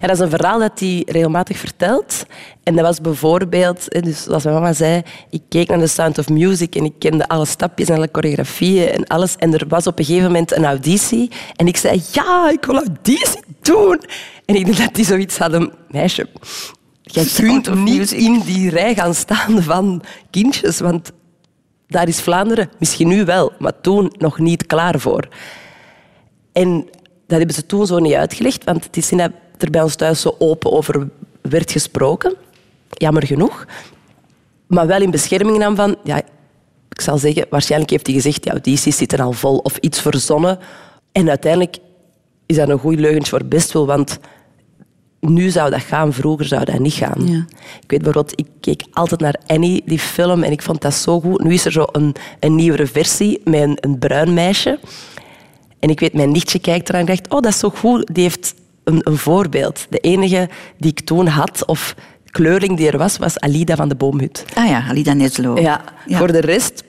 Ja, dat is een verhaal dat hij regelmatig vertelt. En dat was bijvoorbeeld, dus zoals mijn mama zei, ik keek naar The Sound of Music en ik kende alle stapjes en alle choreografieën en alles. En er was op een gegeven moment een auditie. En ik zei, ja, ik wil auditie doen. En ik denk dat die zoiets hadden, meisje, jij kunt niet in die rij gaan staan van kindjes, want daar is Vlaanderen misschien nu wel, maar toen nog niet klaar voor. En dat hebben ze toen zo niet uitgelegd, want het is dat er bij ons thuis zo open over werd gesproken. Jammer genoeg. Maar wel in bescherming nam van... Ja, ik zal zeggen, waarschijnlijk heeft hij gezegd, die audities zitten al vol of iets verzonnen. En uiteindelijk is dat een goed leugentje voor best wel, want nu zou dat gaan, vroeger zou dat niet gaan. Ja. Ik weet bijvoorbeeld, ik keek altijd naar Annie, die film, en ik vond dat zo goed. Nu is er zo een, een nieuwere versie met een, een bruin meisje. En ik weet, mijn nichtje kijkt eraan en dacht, oh, dat is zo goed. Die heeft een, een voorbeeld. De enige die ik toen had, of kleurling die er was, was Alida van de Boomhut. Ah ja, Alida Neslo. Ja, voor de rest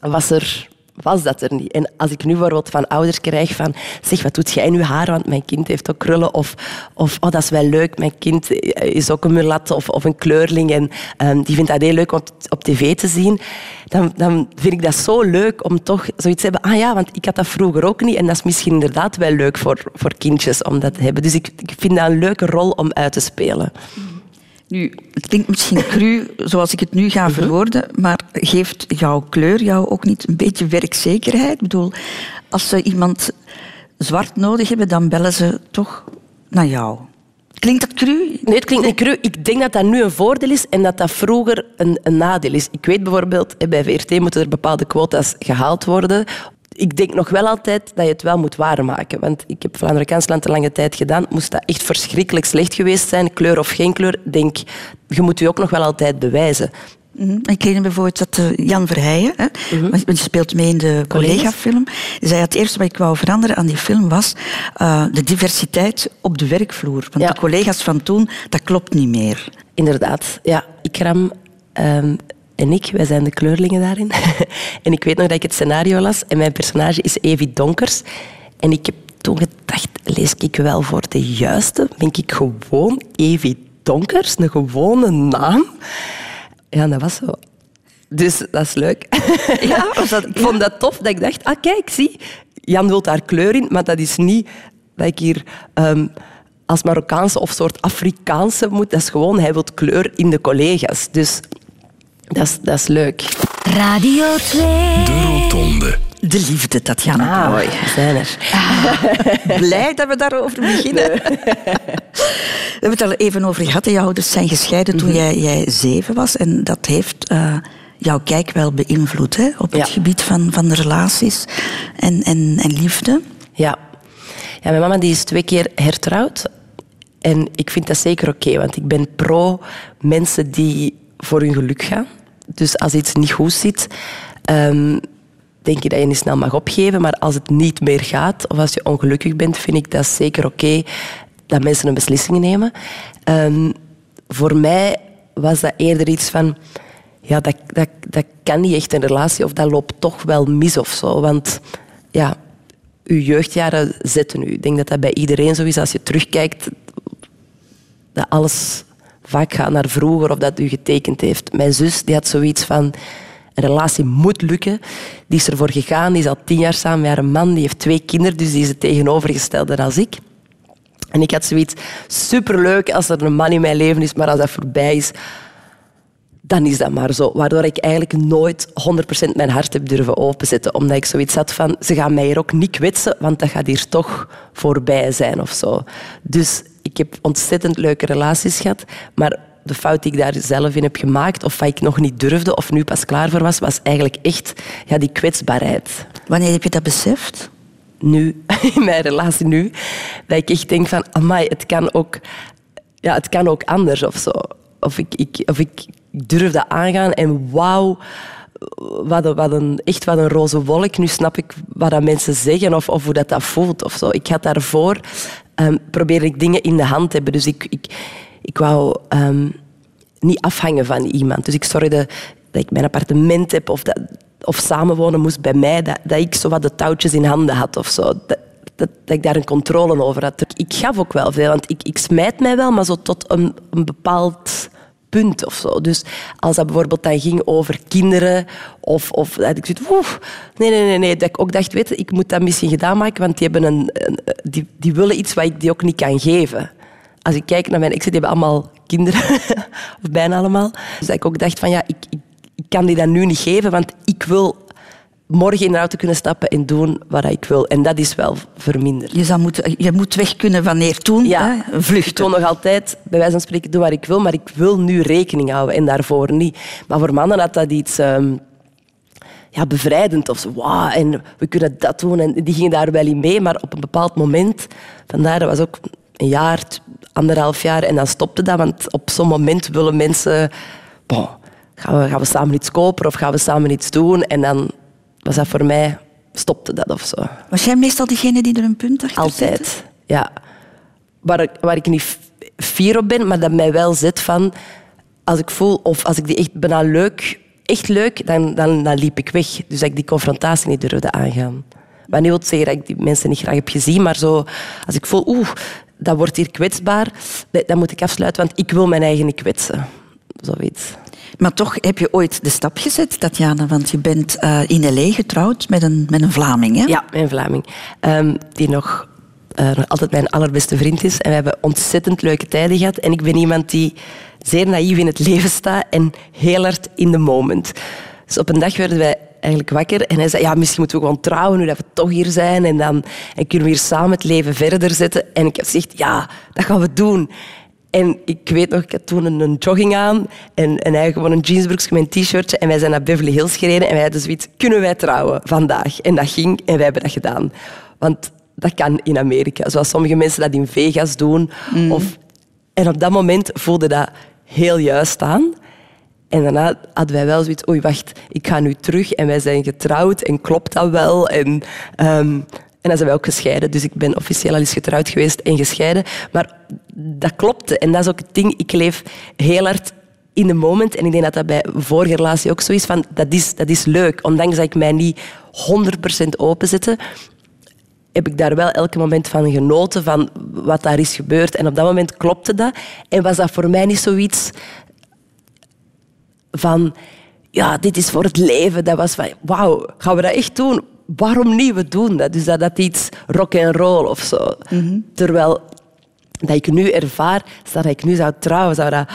was, er, was dat er niet. En als ik nu bijvoorbeeld van ouders krijg van zeg, wat doet jij in je haar, want mijn kind heeft ook krullen. Of, of oh, dat is wel leuk, mijn kind is ook een mulat of, of een kleurling en ehm, die vindt dat heel leuk om op, tv te zien. Dan, dan vind ik dat zo leuk om toch zoiets te hebben. Ah ja, want ik had dat vroeger ook niet. En dat is misschien inderdaad wel leuk voor, voor kindjes om dat te hebben. Dus ik, ik vind dat een leuke rol om uit te spelen. Nu, het klinkt misschien cru zoals ik het nu ga verwoorden, maar geeft jouw kleur jou ook niet een beetje werkzekerheid? Ik bedoel, als ze iemand zwart nodig hebben, dan bellen ze toch naar jou. Klinkt dat cru? Nee, het klinkt niet cru. Ik denk dat dat nu een voordeel is en dat dat vroeger een, een nadeel is. Ik weet bijvoorbeeld, eh, bij VRT moeten er bepaalde quota's gehaald worden. Ik denk nog wel altijd dat je het wel moet waarmaken. Want ik heb Vlaanderen Kansland een lange tijd gedaan. Moest dat echt verschrikkelijk slecht geweest zijn, kleur of geen kleur, denk je moet je ook nog wel altijd bewijzen. Mhm. Ik herinner bijvoorbeeld dat eh, Jan Verheijen, hè, Mhm. die speelt mee in de collega-film, die zei het eerste wat ik wou veranderen aan die film was eh, de diversiteit op de werkvloer. Want Ja. de collega's van toen, dat klopt niet meer. Inderdaad, ja. Ikram ehm, en ik, wij zijn de kleurlingen daarin. en ik weet nog dat ik het scenario las en mijn personage is Evie Donkers. En ik heb toen gedacht, lees ik wel voor de juiste? Ben ik gewoon Evie Donkers? Een gewone naam? Ja, dat was zo. Dus dat is leuk. Ja, dat- ik vond dat tof dat ik dacht, ah kijk, zie, Jan wil daar kleur in, maar dat is niet dat ik hier ehm, als Marokkaanse of soort Afrikaanse moet. Dat is gewoon, hij wil kleur in de collega's. Dus dat is, dat is leuk. Radio 2. De Rotonde. De liefde, Tatjana Ah, we zijn er. Blij dat we daarover beginnen. We hebben het al even over gehad. hè. Je ouders zijn gescheiden toen jij, jij zeven was. En dat heeft eh, jouw kijk wel beïnvloed hè, op het gebied van, van de relaties en, en, en liefde. Ja. ja, mijn mama die is twee keer hertrouwd. En ik vind dat zeker oké, want ik ben pro mensen die voor hun geluk gaan. Dus als iets niet goed zit, ehm, denk ik dat je niet snel mag opgeven. Maar als het niet meer gaat, of als je ongelukkig bent, vind ik dat zeker oké dat mensen een beslissing nemen. Ehm, voor mij was dat eerder iets van... Ja, dat, dat, dat kan niet echt een relatie, of dat loopt toch wel mis of zo. Want ja, uw jeugdjaren zetten u. Ik denk dat dat bij iedereen zo is. Als je terugkijkt, dat alles vaak gaat naar vroeger of dat u getekend heeft. Mijn zus die had zoiets van... Een relatie moet lukken. Die is ervoor gegaan. Die is al tien jaar samen met haar man. Die heeft twee kinderen, dus die is het tegenovergestelde als ik. En ik had zoiets superleuk als er een man in mijn leven is, maar als dat voorbij is, dan is dat maar zo. Waardoor ik eigenlijk nooit 100% mijn hart heb durven openzetten. Omdat ik zoiets had van, ze gaan mij hier ook niet kwetsen, want dat gaat hier toch voorbij zijn of zo. Dus ik heb ontzettend leuke relaties gehad, maar de fout die ik daar zelf in heb gemaakt, of wat ik nog niet durfde, of nu pas klaar voor was, was eigenlijk echt ja, die kwetsbaarheid Wanneer heb je dat beseft? nu, in mijn relatie nu, dat ik echt denk van, amai, het kan ook, ja, het kan ook anders of zo. Of ik, ik, of ik durf dat aangaan en wauw, wat een, wat een, echt wat een roze wolk. Nu snap ik wat dat mensen zeggen of, of hoe dat, dat voelt. Of zo. Ik had daarvoor, um, probeerde ik dingen in de hand te hebben. Dus ik, ik, ik wou ehm, niet afhangen van iemand. Dus ik zorgde dat ik mijn appartement heb of dat, of samenwonen moest bij mij, dat, dat ik zo wat de touwtjes in handen had of zo. Dat, dat, dat ik daar een controle over had. Ik gaf ook wel veel, want ik, ik smijt mij wel, maar zo tot een, een bepaald punt of zo. Dus als dat bijvoorbeeld dan ging over kinderen of, of dat ik zoiets, oef, nee, nee, nee, nee, dat ik ook dacht, weet ik moet dat misschien gedaan maken, want die, hebben een, een- die, die willen iets wat ik die ook niet kan geven. Als ik kijk naar mijn exen, die hebben allemaal kinderen, of bijna allemaal. Dus dat ik ook dacht van, ja, ik, ik, ik kan die dat nu niet geven, want ik wil morgen in de auto kunnen stappen en doen wat ik wil. En dat is wel verminderd. Je, zou moeten, je moet weg kunnen wanneer toen, Ja, hè? ik vluchten. wil nog altijd, bij wijze van spreken, doen wat ik wil, maar ik wil nu rekening houden en daarvoor niet. Maar voor mannen had dat iets ehm, ja, bevrijdend of zo. Wauw, en we kunnen dat doen. En die gingen daar wel in mee, maar op een bepaald moment, vandaar, dat was ook een jaar, anderhalf jaar en dan stopte dat. Want op zo'n moment willen mensen... Bon, gaan, we, gaan we samen iets kopen of gaan we samen iets doen? En dan was dat voor mij... Stopte dat of zo. Was jij meestal degene die er een punt achter Altijd, zette? ja. Waar ik, waar ik niet fier op ben, maar dat mij wel zit van... Als ik voel, of als ik die echt bijna leuk... Echt leuk, dan, dan, dan liep ik weg. Dus dat ik die confrontatie niet durfde aangaan. Wat niet wil zeggen dat ik die mensen niet graag heb gezien, maar zo... Als ik voel, oeh, dat wordt hier kwetsbaar, dan moet ik afsluiten, want ik wil mijn eigen niet kwetsen. Zoiets. Maar toch heb je ooit de stap gezet, Tatjana, want je bent eh, in L.A. getrouwd met een, met een Vlaming, hè? Ja, mijn Vlaming. Ehm, die nog, eh, nog altijd mijn allerbeste vriend is. En we hebben ontzettend leuke tijden gehad. En ik ben iemand die zeer naïef in het leven staat en heel hard in the moment. Dus op een dag werden wij eigenlijk wakker en hij zei, ja, misschien moeten we gewoon trouwen, nu dat we toch hier zijn. En dan en kunnen we hier samen het leven verder zetten. En ik heb gezegd, ja, dat gaan we doen. En ik weet nog, ik had toen een, jogging aan en, en hij gewoon een jeansbroekje met een t-shirtje. En wij zijn naar Beverly Hills gereden en wij hadden zoiets, kunnen wij trouwen vandaag? En dat ging en wij hebben dat gedaan. Want dat kan in Amerika, zoals sommige mensen dat in Vegas doen. Of, en op dat moment voelde dat heel juist aan. En daarna hadden wij wel zoiets, oei, wacht, ik ga nu terug en wij zijn getrouwd en klopt dat wel? En, ehm, en dan zijn ook gescheiden. Dus ik ben officieel al eens getrouwd geweest en gescheiden. Maar dat klopte. En dat is ook het ding, ik leef heel hard in de moment. En ik denk dat dat bij vorige relatie ook zo is. Van, dat, is dat is leuk. Ondanks dat ik mij niet 100% openzette, heb ik daar wel elke moment van genoten, van wat daar is gebeurd. En op dat moment klopte dat. En was dat voor mij niet zoiets van... Ja, dit is voor het leven. Dat was van, wauw, gaan we dat echt doen? Waarom niet? We doen dat. Dus dat dat iets rock and roll of zo. Terwijl dat ik nu ervaar, dat ik nu zou trouwen, zou dat,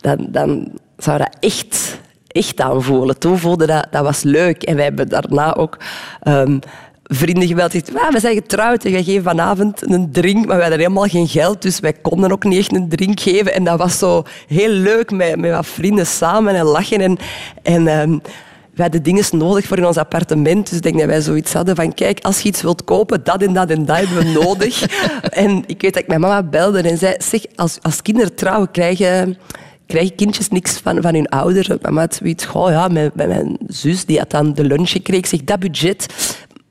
dan, dan zou dat echt, echt aanvoelen. Toen voelde dat, dat was leuk. En wij hebben daarna ook ehm, vrienden gebeld. "Ah, we zijn getrouwd en wij geven vanavond een drink. Maar wij hadden helemaal geen geld, dus wij konden ook niet echt een drink geven. En dat was zo heel leuk met, met wat vrienden samen en lachen. En, en ehm, wij hadden dingen nodig voor in ons appartement. Dus ik denk dat wij zoiets hadden van, kijk, als je iets wilt kopen, dat en dat en dat hebben we nodig. en ik weet dat ik mijn mama belde en zei, zeg, als, als kinderen trouwen, krijgen, krijgen kindjes niks van, van hun ouder. Mama had zoiets, goh, ja, met mijn zus, die had dan de lunch gekregen. Ik zeg, dat budget,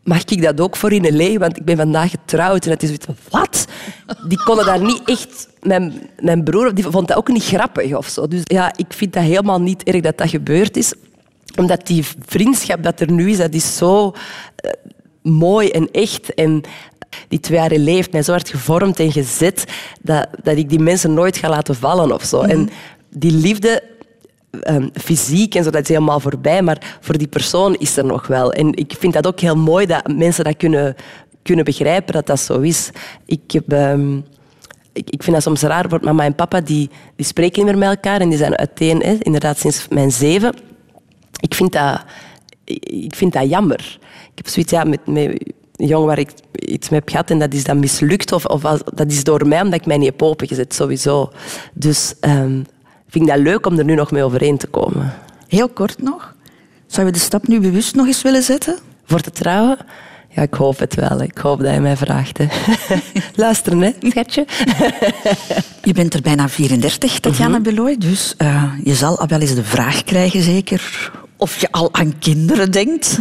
mag ik dat ook voor in L.A.? Want ik ben vandaag getrouwd. En het is zoiets wat? Die konden daar niet echt... Mijn, mijn broer die vond dat ook niet grappig of zo. Dus ja, ik vind dat helemaal niet erg dat dat gebeurd is omdat die vriendschap dat er nu is, dat is zo eh, mooi en echt. En die twee jaar leeft mij zo hard gevormd en gezet dat, dat ik die mensen nooit ga laten vallen of zo. En die liefde, ehm, fysiek en zo, dat is helemaal voorbij, maar voor die persoon is er nog wel. En ik vind dat ook heel mooi dat mensen dat kunnen, kunnen begrijpen dat dat zo is. Ik heb... ehm, ik, vind dat soms raar, want mama en papa die, die spreken niet meer met elkaar en die zijn uiteen, hè, inderdaad sinds mijn zeven. Ik vind dat, ik vind dat jammer. Ik heb zoiets ja, met, met een jongen waar ik iets mee heb gehad en dat is dan mislukt. Of, of als- dat is door mij, omdat ik mij niet heb opengezet, sowieso. Dus ehm vind ik dat leuk om er nu nog mee overeen te komen. Heel kort nog. Zou je de stap nu bewust nog eens willen zetten? Voor te trouwen? Ja, ik hoop het wel. Ik hoop dat je mij vraagt. Hè. Luisteren, hè, schatje? Je bent er bijna 34, Tatjana Beloy, dus eh, je zal al wel eens de vraag krijgen, zeker, of je al aan kinderen denkt.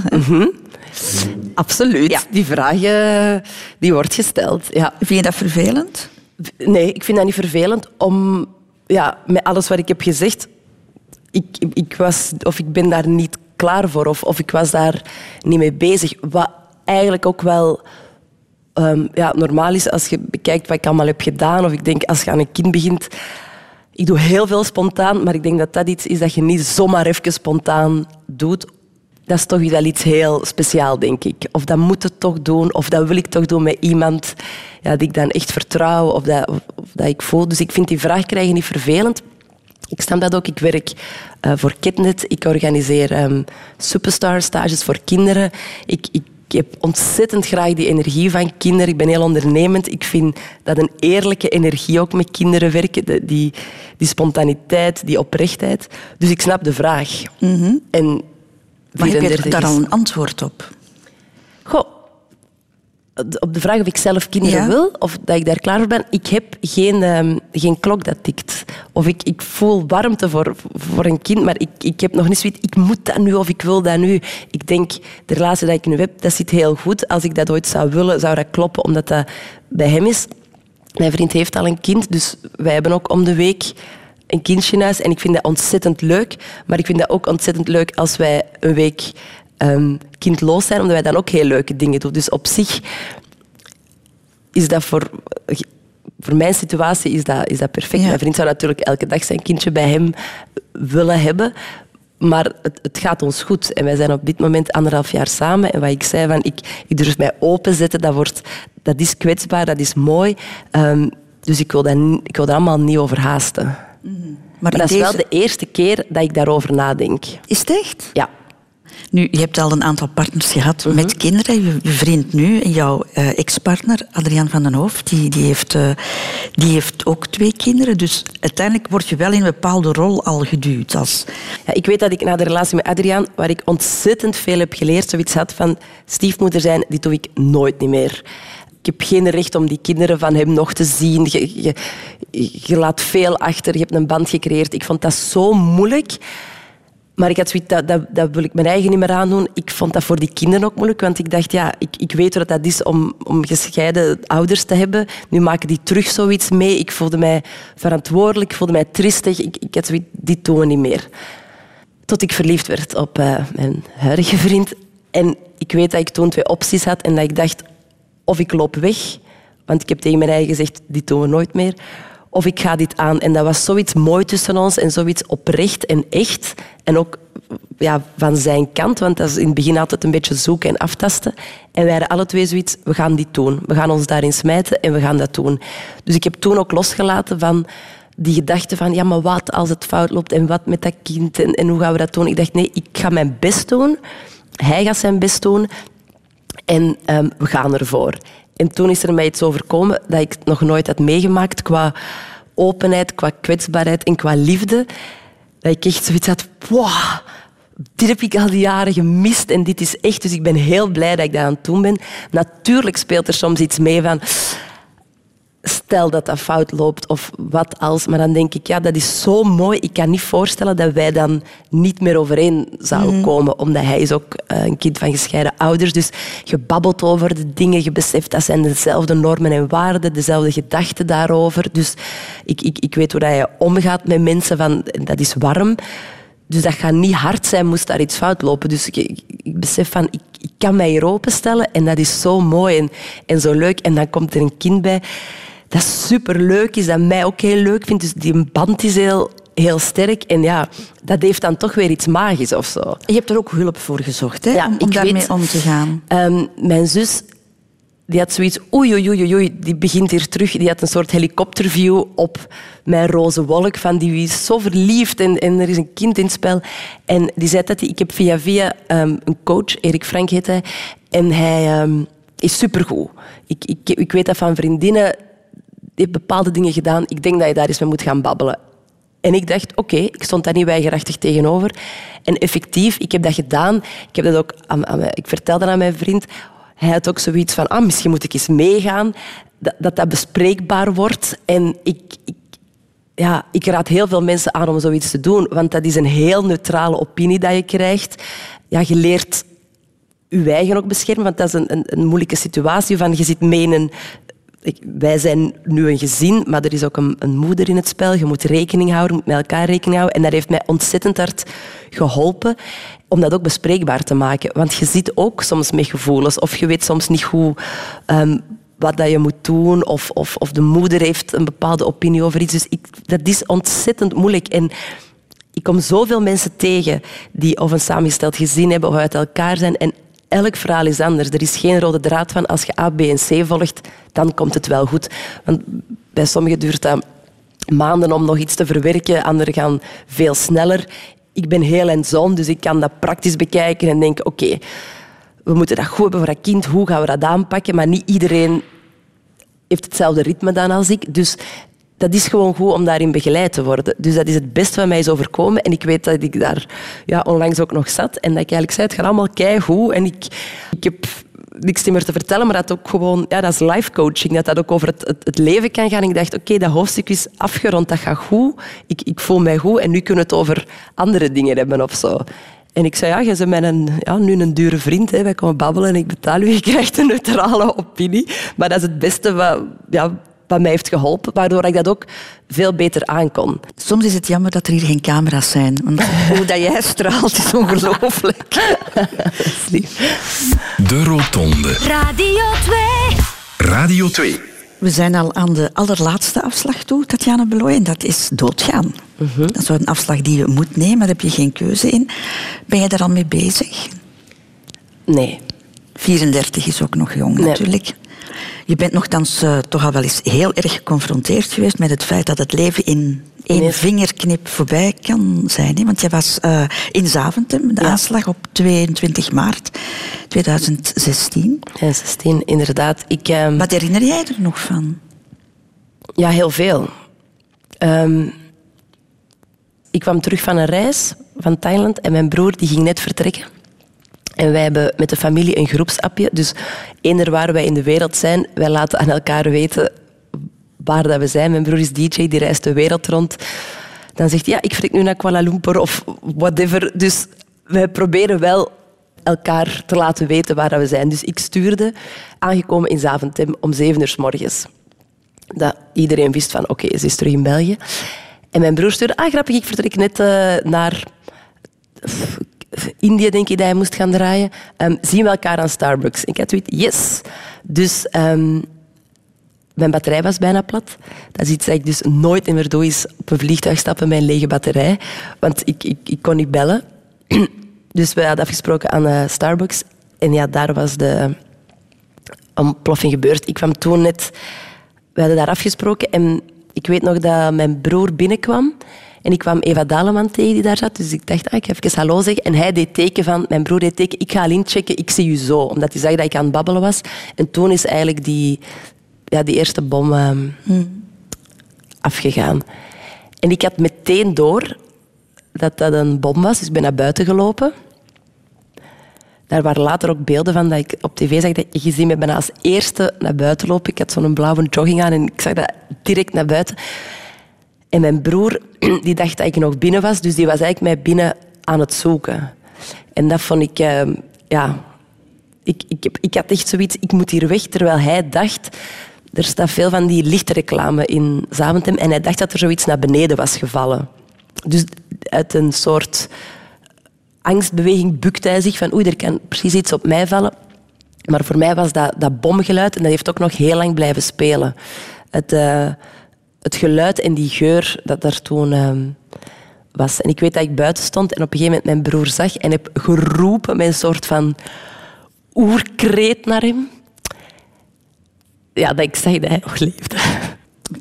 Absoluut. Die vraag eh, die wordt gesteld. Ja. Vind je dat vervelend? Nee, ik vind dat niet vervelend. Om, ja, met alles wat ik heb gezegd, ik, ik, was, of ik ben daar niet klaar voor. Of, of ik was daar niet mee bezig. Wat eigenlijk ook wel ehm, ja, normaal is als je bekijkt wat ik allemaal heb gedaan. Of ik denk, als je aan een kind begint... Ik doe heel veel spontaan, maar ik denk dat dat iets is dat je niet zomaar even spontaan doet. Dat is toch wel iets heel speciaal, denk ik. Of dat moet het toch doen, of dat wil ik toch doen met iemand ja, die ik dan echt vertrouw, of dat, dat ik voel. Dus ik vind die vraag krijgen niet vervelend. Ik snap dat ook. Ik werk eh, voor Kidnet. Ik organiseer ehm, superstar-stages voor kinderen. Ik heb ontzettend graag die energie van kinderen. Ik ben heel ondernemend. Ik vind dat een eerlijke energie ook met kinderen werken. Die, die spontaniteit, die oprechtheid. Dus ik snap de vraag. En Maar heb je 34 daar al een antwoord op? Op de vraag of ik zelf kinderen Ja. wil of dat ik daar klaar voor ben, ik heb geen, ehm, geen klok dat tikt. Of ik, ik voel warmte voor, voor een kind, maar ik, ik heb nog niet zoiets, ik moet dat nu of ik wil dat nu. Ik denk, de relatie die ik nu heb, dat zit heel goed. Als ik dat ooit zou willen, zou dat kloppen, omdat dat bij hem is. Mijn vriend heeft al een kind, dus wij hebben ook om de week een kindje in huis. En ik vind dat ontzettend leuk. Maar ik vind dat ook ontzettend leuk als wij een week ehm, kindloos zijn, omdat wij dan ook heel leuke dingen doen. Dus op zich is dat voor, voor mijn situatie is dat, is dat perfect. Ja. Mijn vriend zou natuurlijk elke dag zijn kindje bij hem willen hebben. Maar het, het gaat ons goed. En wij zijn op dit moment anderhalf jaar samen. En wat ik zei, van, ik, ik durf mij openzetten, dat, wordt, dat is kwetsbaar, dat is mooi. Ehm, dus ik wil, dat, ik wil dat allemaal niet overhaasten. Maar, Maar dat is wel de eerste keer dat ik daarover nadenk. Is het echt? Ja. Nu, je hebt al een aantal partners gehad Mhm. met kinderen. Je, je vriend nu en jouw eh, ex-partner, Adriaan van den Hoofd, die, die, heeft, eh, die heeft ook twee kinderen. Dus uiteindelijk word je wel in een bepaalde rol al geduwd. Als, Ja, ik weet dat ik na de relatie met Adriaan, waar ik ontzettend veel heb geleerd, zoiets had van stiefmoeder zijn, dit doe ik nooit niet meer. Ik heb geen recht om die kinderen van hem nog te zien. Je, je, je laat veel achter, je hebt een band gecreëerd. Ik vond dat zo moeilijk. Maar ik had zoiets, dat, dat, wil ik mijn eigen niet meer aandoen. Ik vond dat voor die kinderen ook moeilijk, want ik dacht, ja, ik, ik weet wat dat is om, om gescheiden ouders te hebben. Nu maken die terug zoiets mee. Ik voelde mij verantwoordelijk, ik voelde mij tristig. Ik, ik had zoiets, dit doen niet meer. Tot ik verliefd werd op eh, mijn huidige vriend. En ik weet dat ik toen twee opties had en dat ik dacht, of ik loop weg, want ik heb tegen mijn eigen gezegd, dit doen nooit meer. Of ik ga dit aan. En dat was zoiets mooi tussen ons en zoiets oprecht en echt. En ook ja, van zijn kant, want dat is in het begin altijd een beetje zoeken en aftasten. En wij hadden alle twee zoiets, we gaan dit doen. We gaan ons daarin smijten en we gaan dat doen. Dus ik heb toen ook losgelaten van die gedachte van, ja, maar wat als het fout loopt en wat met dat kind en, en hoe gaan we dat doen? Ik dacht, nee, ik ga mijn best doen. Hij gaat zijn best doen. En ehm, we gaan ervoor. En toen is er mij iets overkomen dat ik nog nooit had meegemaakt qua openheid, qua kwetsbaarheid en qua liefde. Dat ik echt zoiets had, wow, dit heb ik al die jaren gemist en dit is echt. Dus ik ben heel blij dat ik dat aan doen ben. Natuurlijk speelt er soms iets mee van, stel dat dat fout loopt of wat als. Maar dan denk ik, ja, dat is zo mooi. Ik kan niet voorstellen dat wij dan niet meer overeen zouden komen. Omdat hij is ook eh, een kind van gescheiden ouders. Dus je babbelt over de dingen. Je beseft dat zijn dezelfde normen en waarden. Dezelfde gedachten daarover. Dus ik, ik, ik weet hoe dat je omgaat met mensen. Van, dat is warm. Dus dat gaat niet hard zijn, moest daar iets fout lopen. Dus ik, ik, ik besef van, ik, ik kan mij hier openstellen en dat is zo mooi en, en zo leuk. En dan komt er een kind bij dat superleuk is, dat mij ook heel leuk vindt. Dus die band is heel, heel sterk. En ja, dat heeft dan toch weer iets magisch of zo. je hebt er ook hulp voor gezocht hè, Ja, om, daarmee weet- om te gaan. Ehm, mijn zus die had zoiets, oei, oei, oei, oei, die begint hier terug. Die had een soort helikopterview op mijn roze wolk van die is zo verliefd en, en er is een kind in het spel. En die zei dat hij, ik heb via via ehm, een coach, Erik Frank heet hij, en hij ehm, is supergoed. Ik, ik, ik weet dat van vriendinnen, heeft bepaalde dingen gedaan. Ik denk dat je daar eens mee moet gaan babbelen. En ik dacht, oké, ik stond daar niet weigerachtig tegenover. En effectief, ik heb dat gedaan. Ik, heb dat ook aan, aan ik vertelde aan mijn vriend. Hij had ook zoiets van, ah, misschien moet ik eens meegaan. Dat dat, dat bespreekbaar wordt. En ik, ik, ja, ik raad heel veel mensen aan om zoiets te doen. Want dat is een heel neutrale opinie dat je krijgt. Ja, je leert je eigen ook beschermen, want dat is een, een, een moeilijke situatie. Van, je zit mee in. Ik- wij zijn nu een gezin, maar er is ook een, een moeder in het spel. Je moet rekening houden, moet met elkaar rekening houden. En dat heeft mij ontzettend hard geholpen om dat ook bespreekbaar te maken. Want je zit ook soms met gevoelens of je weet soms niet hoe... ehm, wat dat je moet doen, of, of, of de moeder heeft een bepaalde opinie over iets. Dus ik, dat is ontzettend moeilijk. En ik kom zoveel mensen tegen die of een samengesteld gezin hebben of uit elkaar zijn. En elk verhaal is anders. Er is geen rode draad van als je A, B en C volgt, dan komt het wel goed. Want bij sommigen duurt dat maanden om nog iets te verwerken, anderen gaan veel sneller. Ik ben heel hands-on, dus ik kan dat praktisch bekijken en denk, oké, we moeten dat goed hebben voor dat kind, hoe gaan we dat aanpakken? Maar niet iedereen heeft hetzelfde ritme dan als ik. Dus dat is gewoon goed om daarin begeleid te worden. Dus dat is het beste wat mij is overkomen. En ik weet dat ik daar ja, onlangs ook nog zat en dat ik eigenlijk zei, het gaat allemaal keigoed. En ik, ik heb niks meer te vertellen, maar dat ook gewoon, ja, dat is life coaching, dat dat ook over het, het, leven kan gaan. Ik dacht, oké, dat hoofdstuk is afgerond, dat gaat goed, ik, ik voel mij goed en nu kunnen we het over andere dingen hebben of zo. En ik zei, ja, je bent mijn, ja, nu een dure vriend. Hè. Wij komen babbelen en ik betaal u. Je krijgt een neutrale opinie. Maar dat is het beste wat, ja, wat mij heeft geholpen, waardoor ik dat ook veel beter aankon. Soms is het jammer dat er hier geen camera's zijn. Want hoe dat jij straalt is ongelooflijk. De Rotonde. Radio 2. Radio 2. We zijn al aan de allerlaatste afslag toe, Tatjana Beloy, en dat is doodgaan. Dat is wel een afslag die je moet nemen, daar heb je geen keuze in. Ben je daar al mee bezig? Nee. 34 is ook nog jong Nee. natuurlijk. Je bent nogthans eh, toch al wel eens heel erg geconfronteerd geweest met het feit dat het leven in één Nee. vingerknip voorbij kan zijn. Hè? Want je was eh, in Zaventem, de Ja. aanslag op 22 maart 2016. Ja, 16, inderdaad. Ik, ehm, Wat herinner jij er nog van? Ja, heel veel. Ehm, ik kwam terug van een reis van Thailand en mijn broer die ging net vertrekken. En wij hebben met de familie een groepsappje. Dus eender waar wij in de wereld zijn, wij laten aan elkaar weten waar dat we zijn. Mijn broer is DJ, die reist de wereld rond. Dan zegt hij, ja, ik vertrek nu naar Kuala Lumpur of whatever. Dus wij proberen wel elkaar te laten weten waar we zijn. Dus ik stuurde, aangekomen in Zaventem om zeven uur s morgens dat iedereen wist van oké, ze is terug in België. En mijn broer stuurde, ah grappig, ik vertrek net eh, naar Indië, denk ik, dat hij moest gaan draaien. Ehm, zien we elkaar aan Starbucks? Ik had zoiets, yes. Dus ehm, mijn batterij was bijna plat. Dat is iets dat ik dus nooit meer doe, is op een vliegtuig stappen met een lege batterij. Want ik, ik, ik kon niet bellen. Dus we hadden afgesproken aan eh, Starbucks. En ja, daar was de ontploffing gebeurd. Ik kwam toen net... We hadden daar afgesproken en ik weet nog dat mijn broer binnenkwam. En ik kwam Eva Daleman tegen die daar zat. Dus ik dacht, ah, ik ga even hallo zeggen. En hij deed teken van... Mijn broer deed teken, ik ga al inchecken, ik zie u zo. Omdat hij zag dat ik aan het babbelen was. En toen is eigenlijk die, ja, die eerste bom ehm, afgegaan. En ik had meteen door dat dat een bom was. Dus ik ben naar buiten gelopen. Daar waren later ook beelden van dat ik op tv zag dat je ziet me bijna als eerste naar buiten lopen. Ik had zo'n blauwe jogging aan en ik zag dat direct naar buiten. En mijn broer die dacht dat ik nog binnen was, dus die was eigenlijk mij binnen aan het zoeken. En dat vond ik, eh, ja, ik, ik, ik had echt zoiets, ik moet hier weg, terwijl hij dacht, er staat veel van die lichtreclame in Zaventem en hij dacht dat er zoiets naar beneden was gevallen. Dus uit een soort angstbeweging bukte hij zich van oei, er kan precies iets op mij vallen. Maar voor mij was dat, dat bomgeluid en dat heeft ook nog heel lang blijven spelen. Het, eh, het geluid en die geur dat daar toen ehm, was. En ik weet dat ik buiten stond en op een gegeven moment mijn broer zag en heb geroepen met een soort van oerkreet naar hem. Ja, dat ik zag dat hij nog leefde.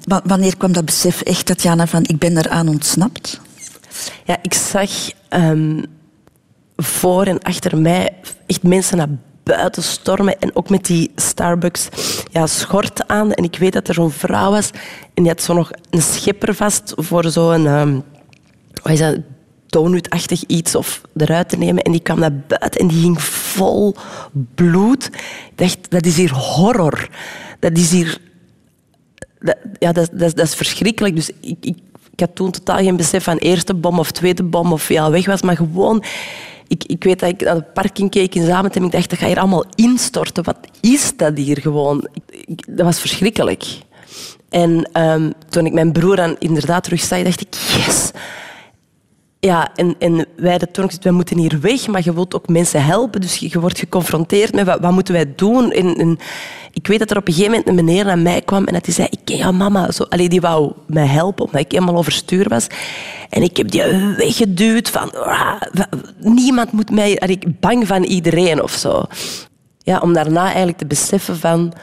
Wa- Wanneer kwam dat besef echt, Tatjana, van ik ben eraan ontsnapt? Ja, ik zag ehm, voor en achter mij echt mensen naar buiten stormen. En ook met die Starbucks ja, schort aan. En ik weet dat er zo'n vrouw was en die had zo nog een schepper vast voor zo'n... ehm wat is? Donutachtig iets of eruit te nemen. En die kwam naar buiten en die ging vol bloed. Ik dacht, dat is hier horror. Dat is hier dat, ja, dat, dat, dat is verschrikkelijk. Dus ik, ik, ik had toen totaal geen besef van eerste bom of tweede bom of ja, weg was. Maar gewoon, ik, ik weet dat ik naar de parking keek in Zaventem en ik dacht, dat gaat hier allemaal instorten. Wat is dat hier gewoon? Dat was verschrikkelijk. En ehm, toen ik mijn broer dan inderdaad terug zag, dacht ik, yes. Ja, en, en wij ook gezegd, wij moeten hier weg, maar je wilt ook mensen helpen. Dus je, wordt geconfronteerd met wat, wat moeten wij doen. En, en ik weet dat er op een gegeven moment een meneer naar mij kwam en dat hij zei, ik ken jouw mama. Zo, die wou mij helpen, omdat ik helemaal overstuur was. En ik heb die weggeduwd van, "Ah, niemand moet mij... Allee, bang van iedereen of zo. Ja, om daarna eigenlijk te beseffen van,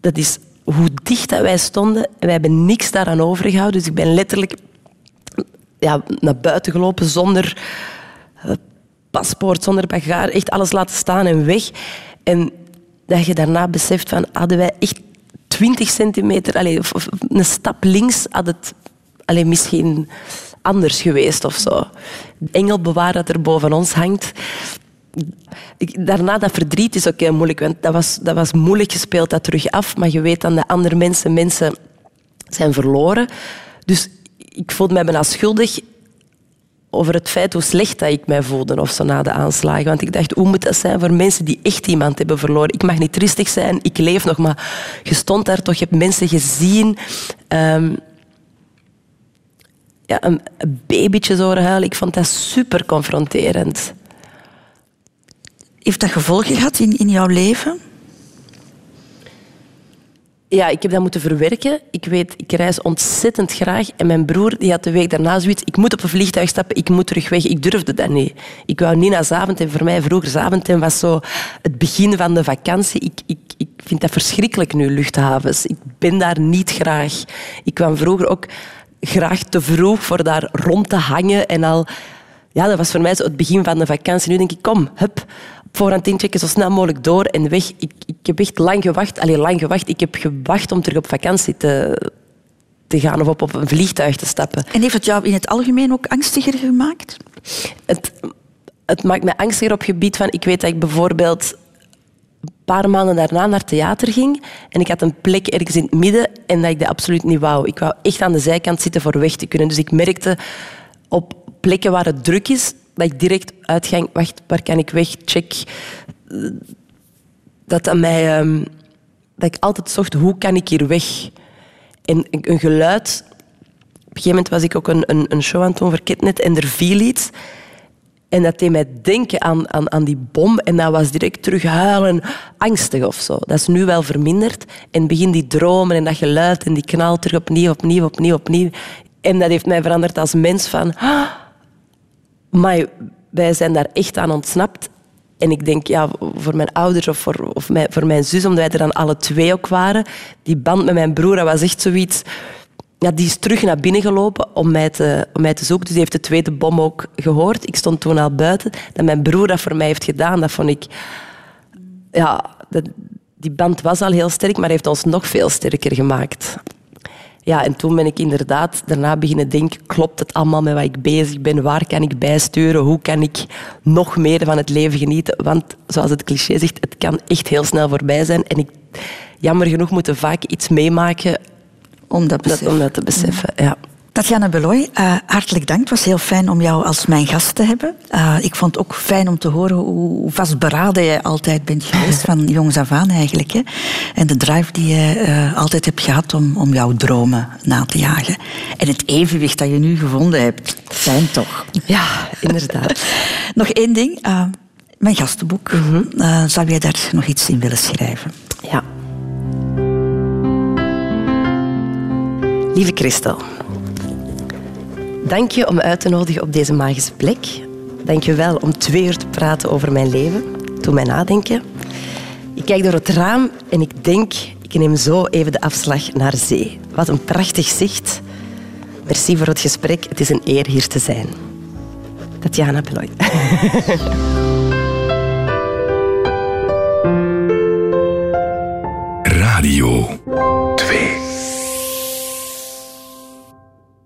dat is hoe dicht dat wij stonden. En wij hebben niks daaraan overgehouden. Dus ik ben letterlijk ja, naar buiten gelopen zonder eh, paspoort, zonder bagage. Echt alles laten staan en weg. En dat je daarna beseft van, hadden wij echt 20 centimeter, allez, een stap links, had het allez, misschien anders geweest of zo. Engelbewaar dat er boven ons hangt, daarna dat verdriet is ook heel moeilijk, want dat was, dat was moeilijk gespeeld, dat terug af. Maar je weet dan dat andere mensen, mensen zijn verloren. Dus ik voelde mij bijna schuldig over het feit hoe slecht dat ik mij voelde of zo na de aanslagen. Want ik dacht, hoe moet dat zijn voor mensen die echt iemand hebben verloren? Ik mag niet tristig zijn, ik leef nog, maar je stond daar toch, je hebt mensen gezien. ehm, ja, een, een babytje zo huilen. Ik vond dat super confronterend. Heeft dat gevolgen gehad in, in jouw leven? Ja, ik heb dat moeten verwerken. Ik weet, ik reis ontzettend graag. En mijn broer die had de week daarna zoiets... Ik moet op een vliegtuig stappen, ik moet terug weg. Ik durfde dat niet. Ik wou niet naar Zaventem. Voor mij vroeger Zaventem was zo het begin van de vakantie. Ik, ik, ik vind dat verschrikkelijk nu, luchthavens. Ik ben daar niet graag. Ik kwam vroeger ook graag te vroeg voor daar rond te hangen en al... Ja, dat was voor mij zo het begin van de vakantie. Nu denk ik, kom, hup, voorhand inchecken, zo snel mogelijk door en weg. Ik, ik heb echt lang gewacht. Allee, lang gewacht. Ik heb gewacht om terug op vakantie te, te gaan of op, op een vliegtuig te stappen. En heeft het jou in het algemeen ook angstiger gemaakt? Het, het maakt me angstiger op het gebied van... Ik weet dat ik bijvoorbeeld een paar maanden daarna naar theater ging en ik had een plek ergens in het midden en dat ik dat absoluut niet wou. Ik wou echt aan de zijkant zitten voor weg te kunnen. Dus ik merkte op plekken waar het druk is, dat ik direct uitgang... Wacht, waar kan ik weg? Check. Dat aan mij... ehm, dat ik altijd zocht, hoe kan ik hier weg? En een geluid... Op een gegeven moment was ik ook een, een, een show aan het doen voor en er viel iets. En dat deed mij denken aan, aan, aan die bom. En dat was direct terug huilen, angstig of zo. Dat is nu wel verminderd. En begin die dromen en dat geluid en die knal terug opnieuw, opnieuw, opnieuw, opnieuw. En dat heeft mij veranderd als mens van... "Ah, Maar wij zijn daar echt aan ontsnapt. En ik denk, ja, voor mijn ouders of voor, of mijn, voor mijn zus, omdat wij er dan alle twee ook waren, die band met mijn broer, dat was echt zoiets... Ja, die is terug naar binnen gelopen om mij, te, om mij te zoeken. Dus die heeft de tweede bom ook gehoord. Ik stond toen al buiten. Dat mijn broer dat voor mij heeft gedaan, dat vond ik... Ja, die band was al heel sterk, maar heeft ons nog veel sterker gemaakt. Ja, en toen ben ik inderdaad daarna beginnen denken, klopt het allemaal met wat ik bezig ben? Waar kan ik bijsturen? Hoe kan ik nog meer van het leven genieten? Want, zoals het cliché zegt, het kan echt heel snel voorbij zijn. En ik, jammer genoeg, moeten vaak iets meemaken Om dat, dat, om dat te beseffen. Ja. Tatjana Beloy, eh, hartelijk dank. Het was heel fijn om jou als mijn gast te hebben. Eh, ik vond het ook fijn om te horen hoe vastberaden jij altijd bent geweest, van jongs af aan eigenlijk. Hè? En de drive die je eh, altijd hebt gehad om, om jouw dromen na te jagen. En het evenwicht dat je nu gevonden hebt. Fijn toch? Ja, inderdaad. nog één ding. mijn gastenboek. Eh, zou jij daar nog iets in willen schrijven? Ja. Lieve Christel, dank je om uit te nodigen op deze magische plek. Dank je wel om twee uur te praten over mijn leven. Doe mij nadenken. Ik kijk door het raam en ik denk, ik neem zo even de afslag naar zee. Wat een prachtig zicht. Merci voor het gesprek. Het is een eer hier te zijn. Tatjana Beloy. Radio 2.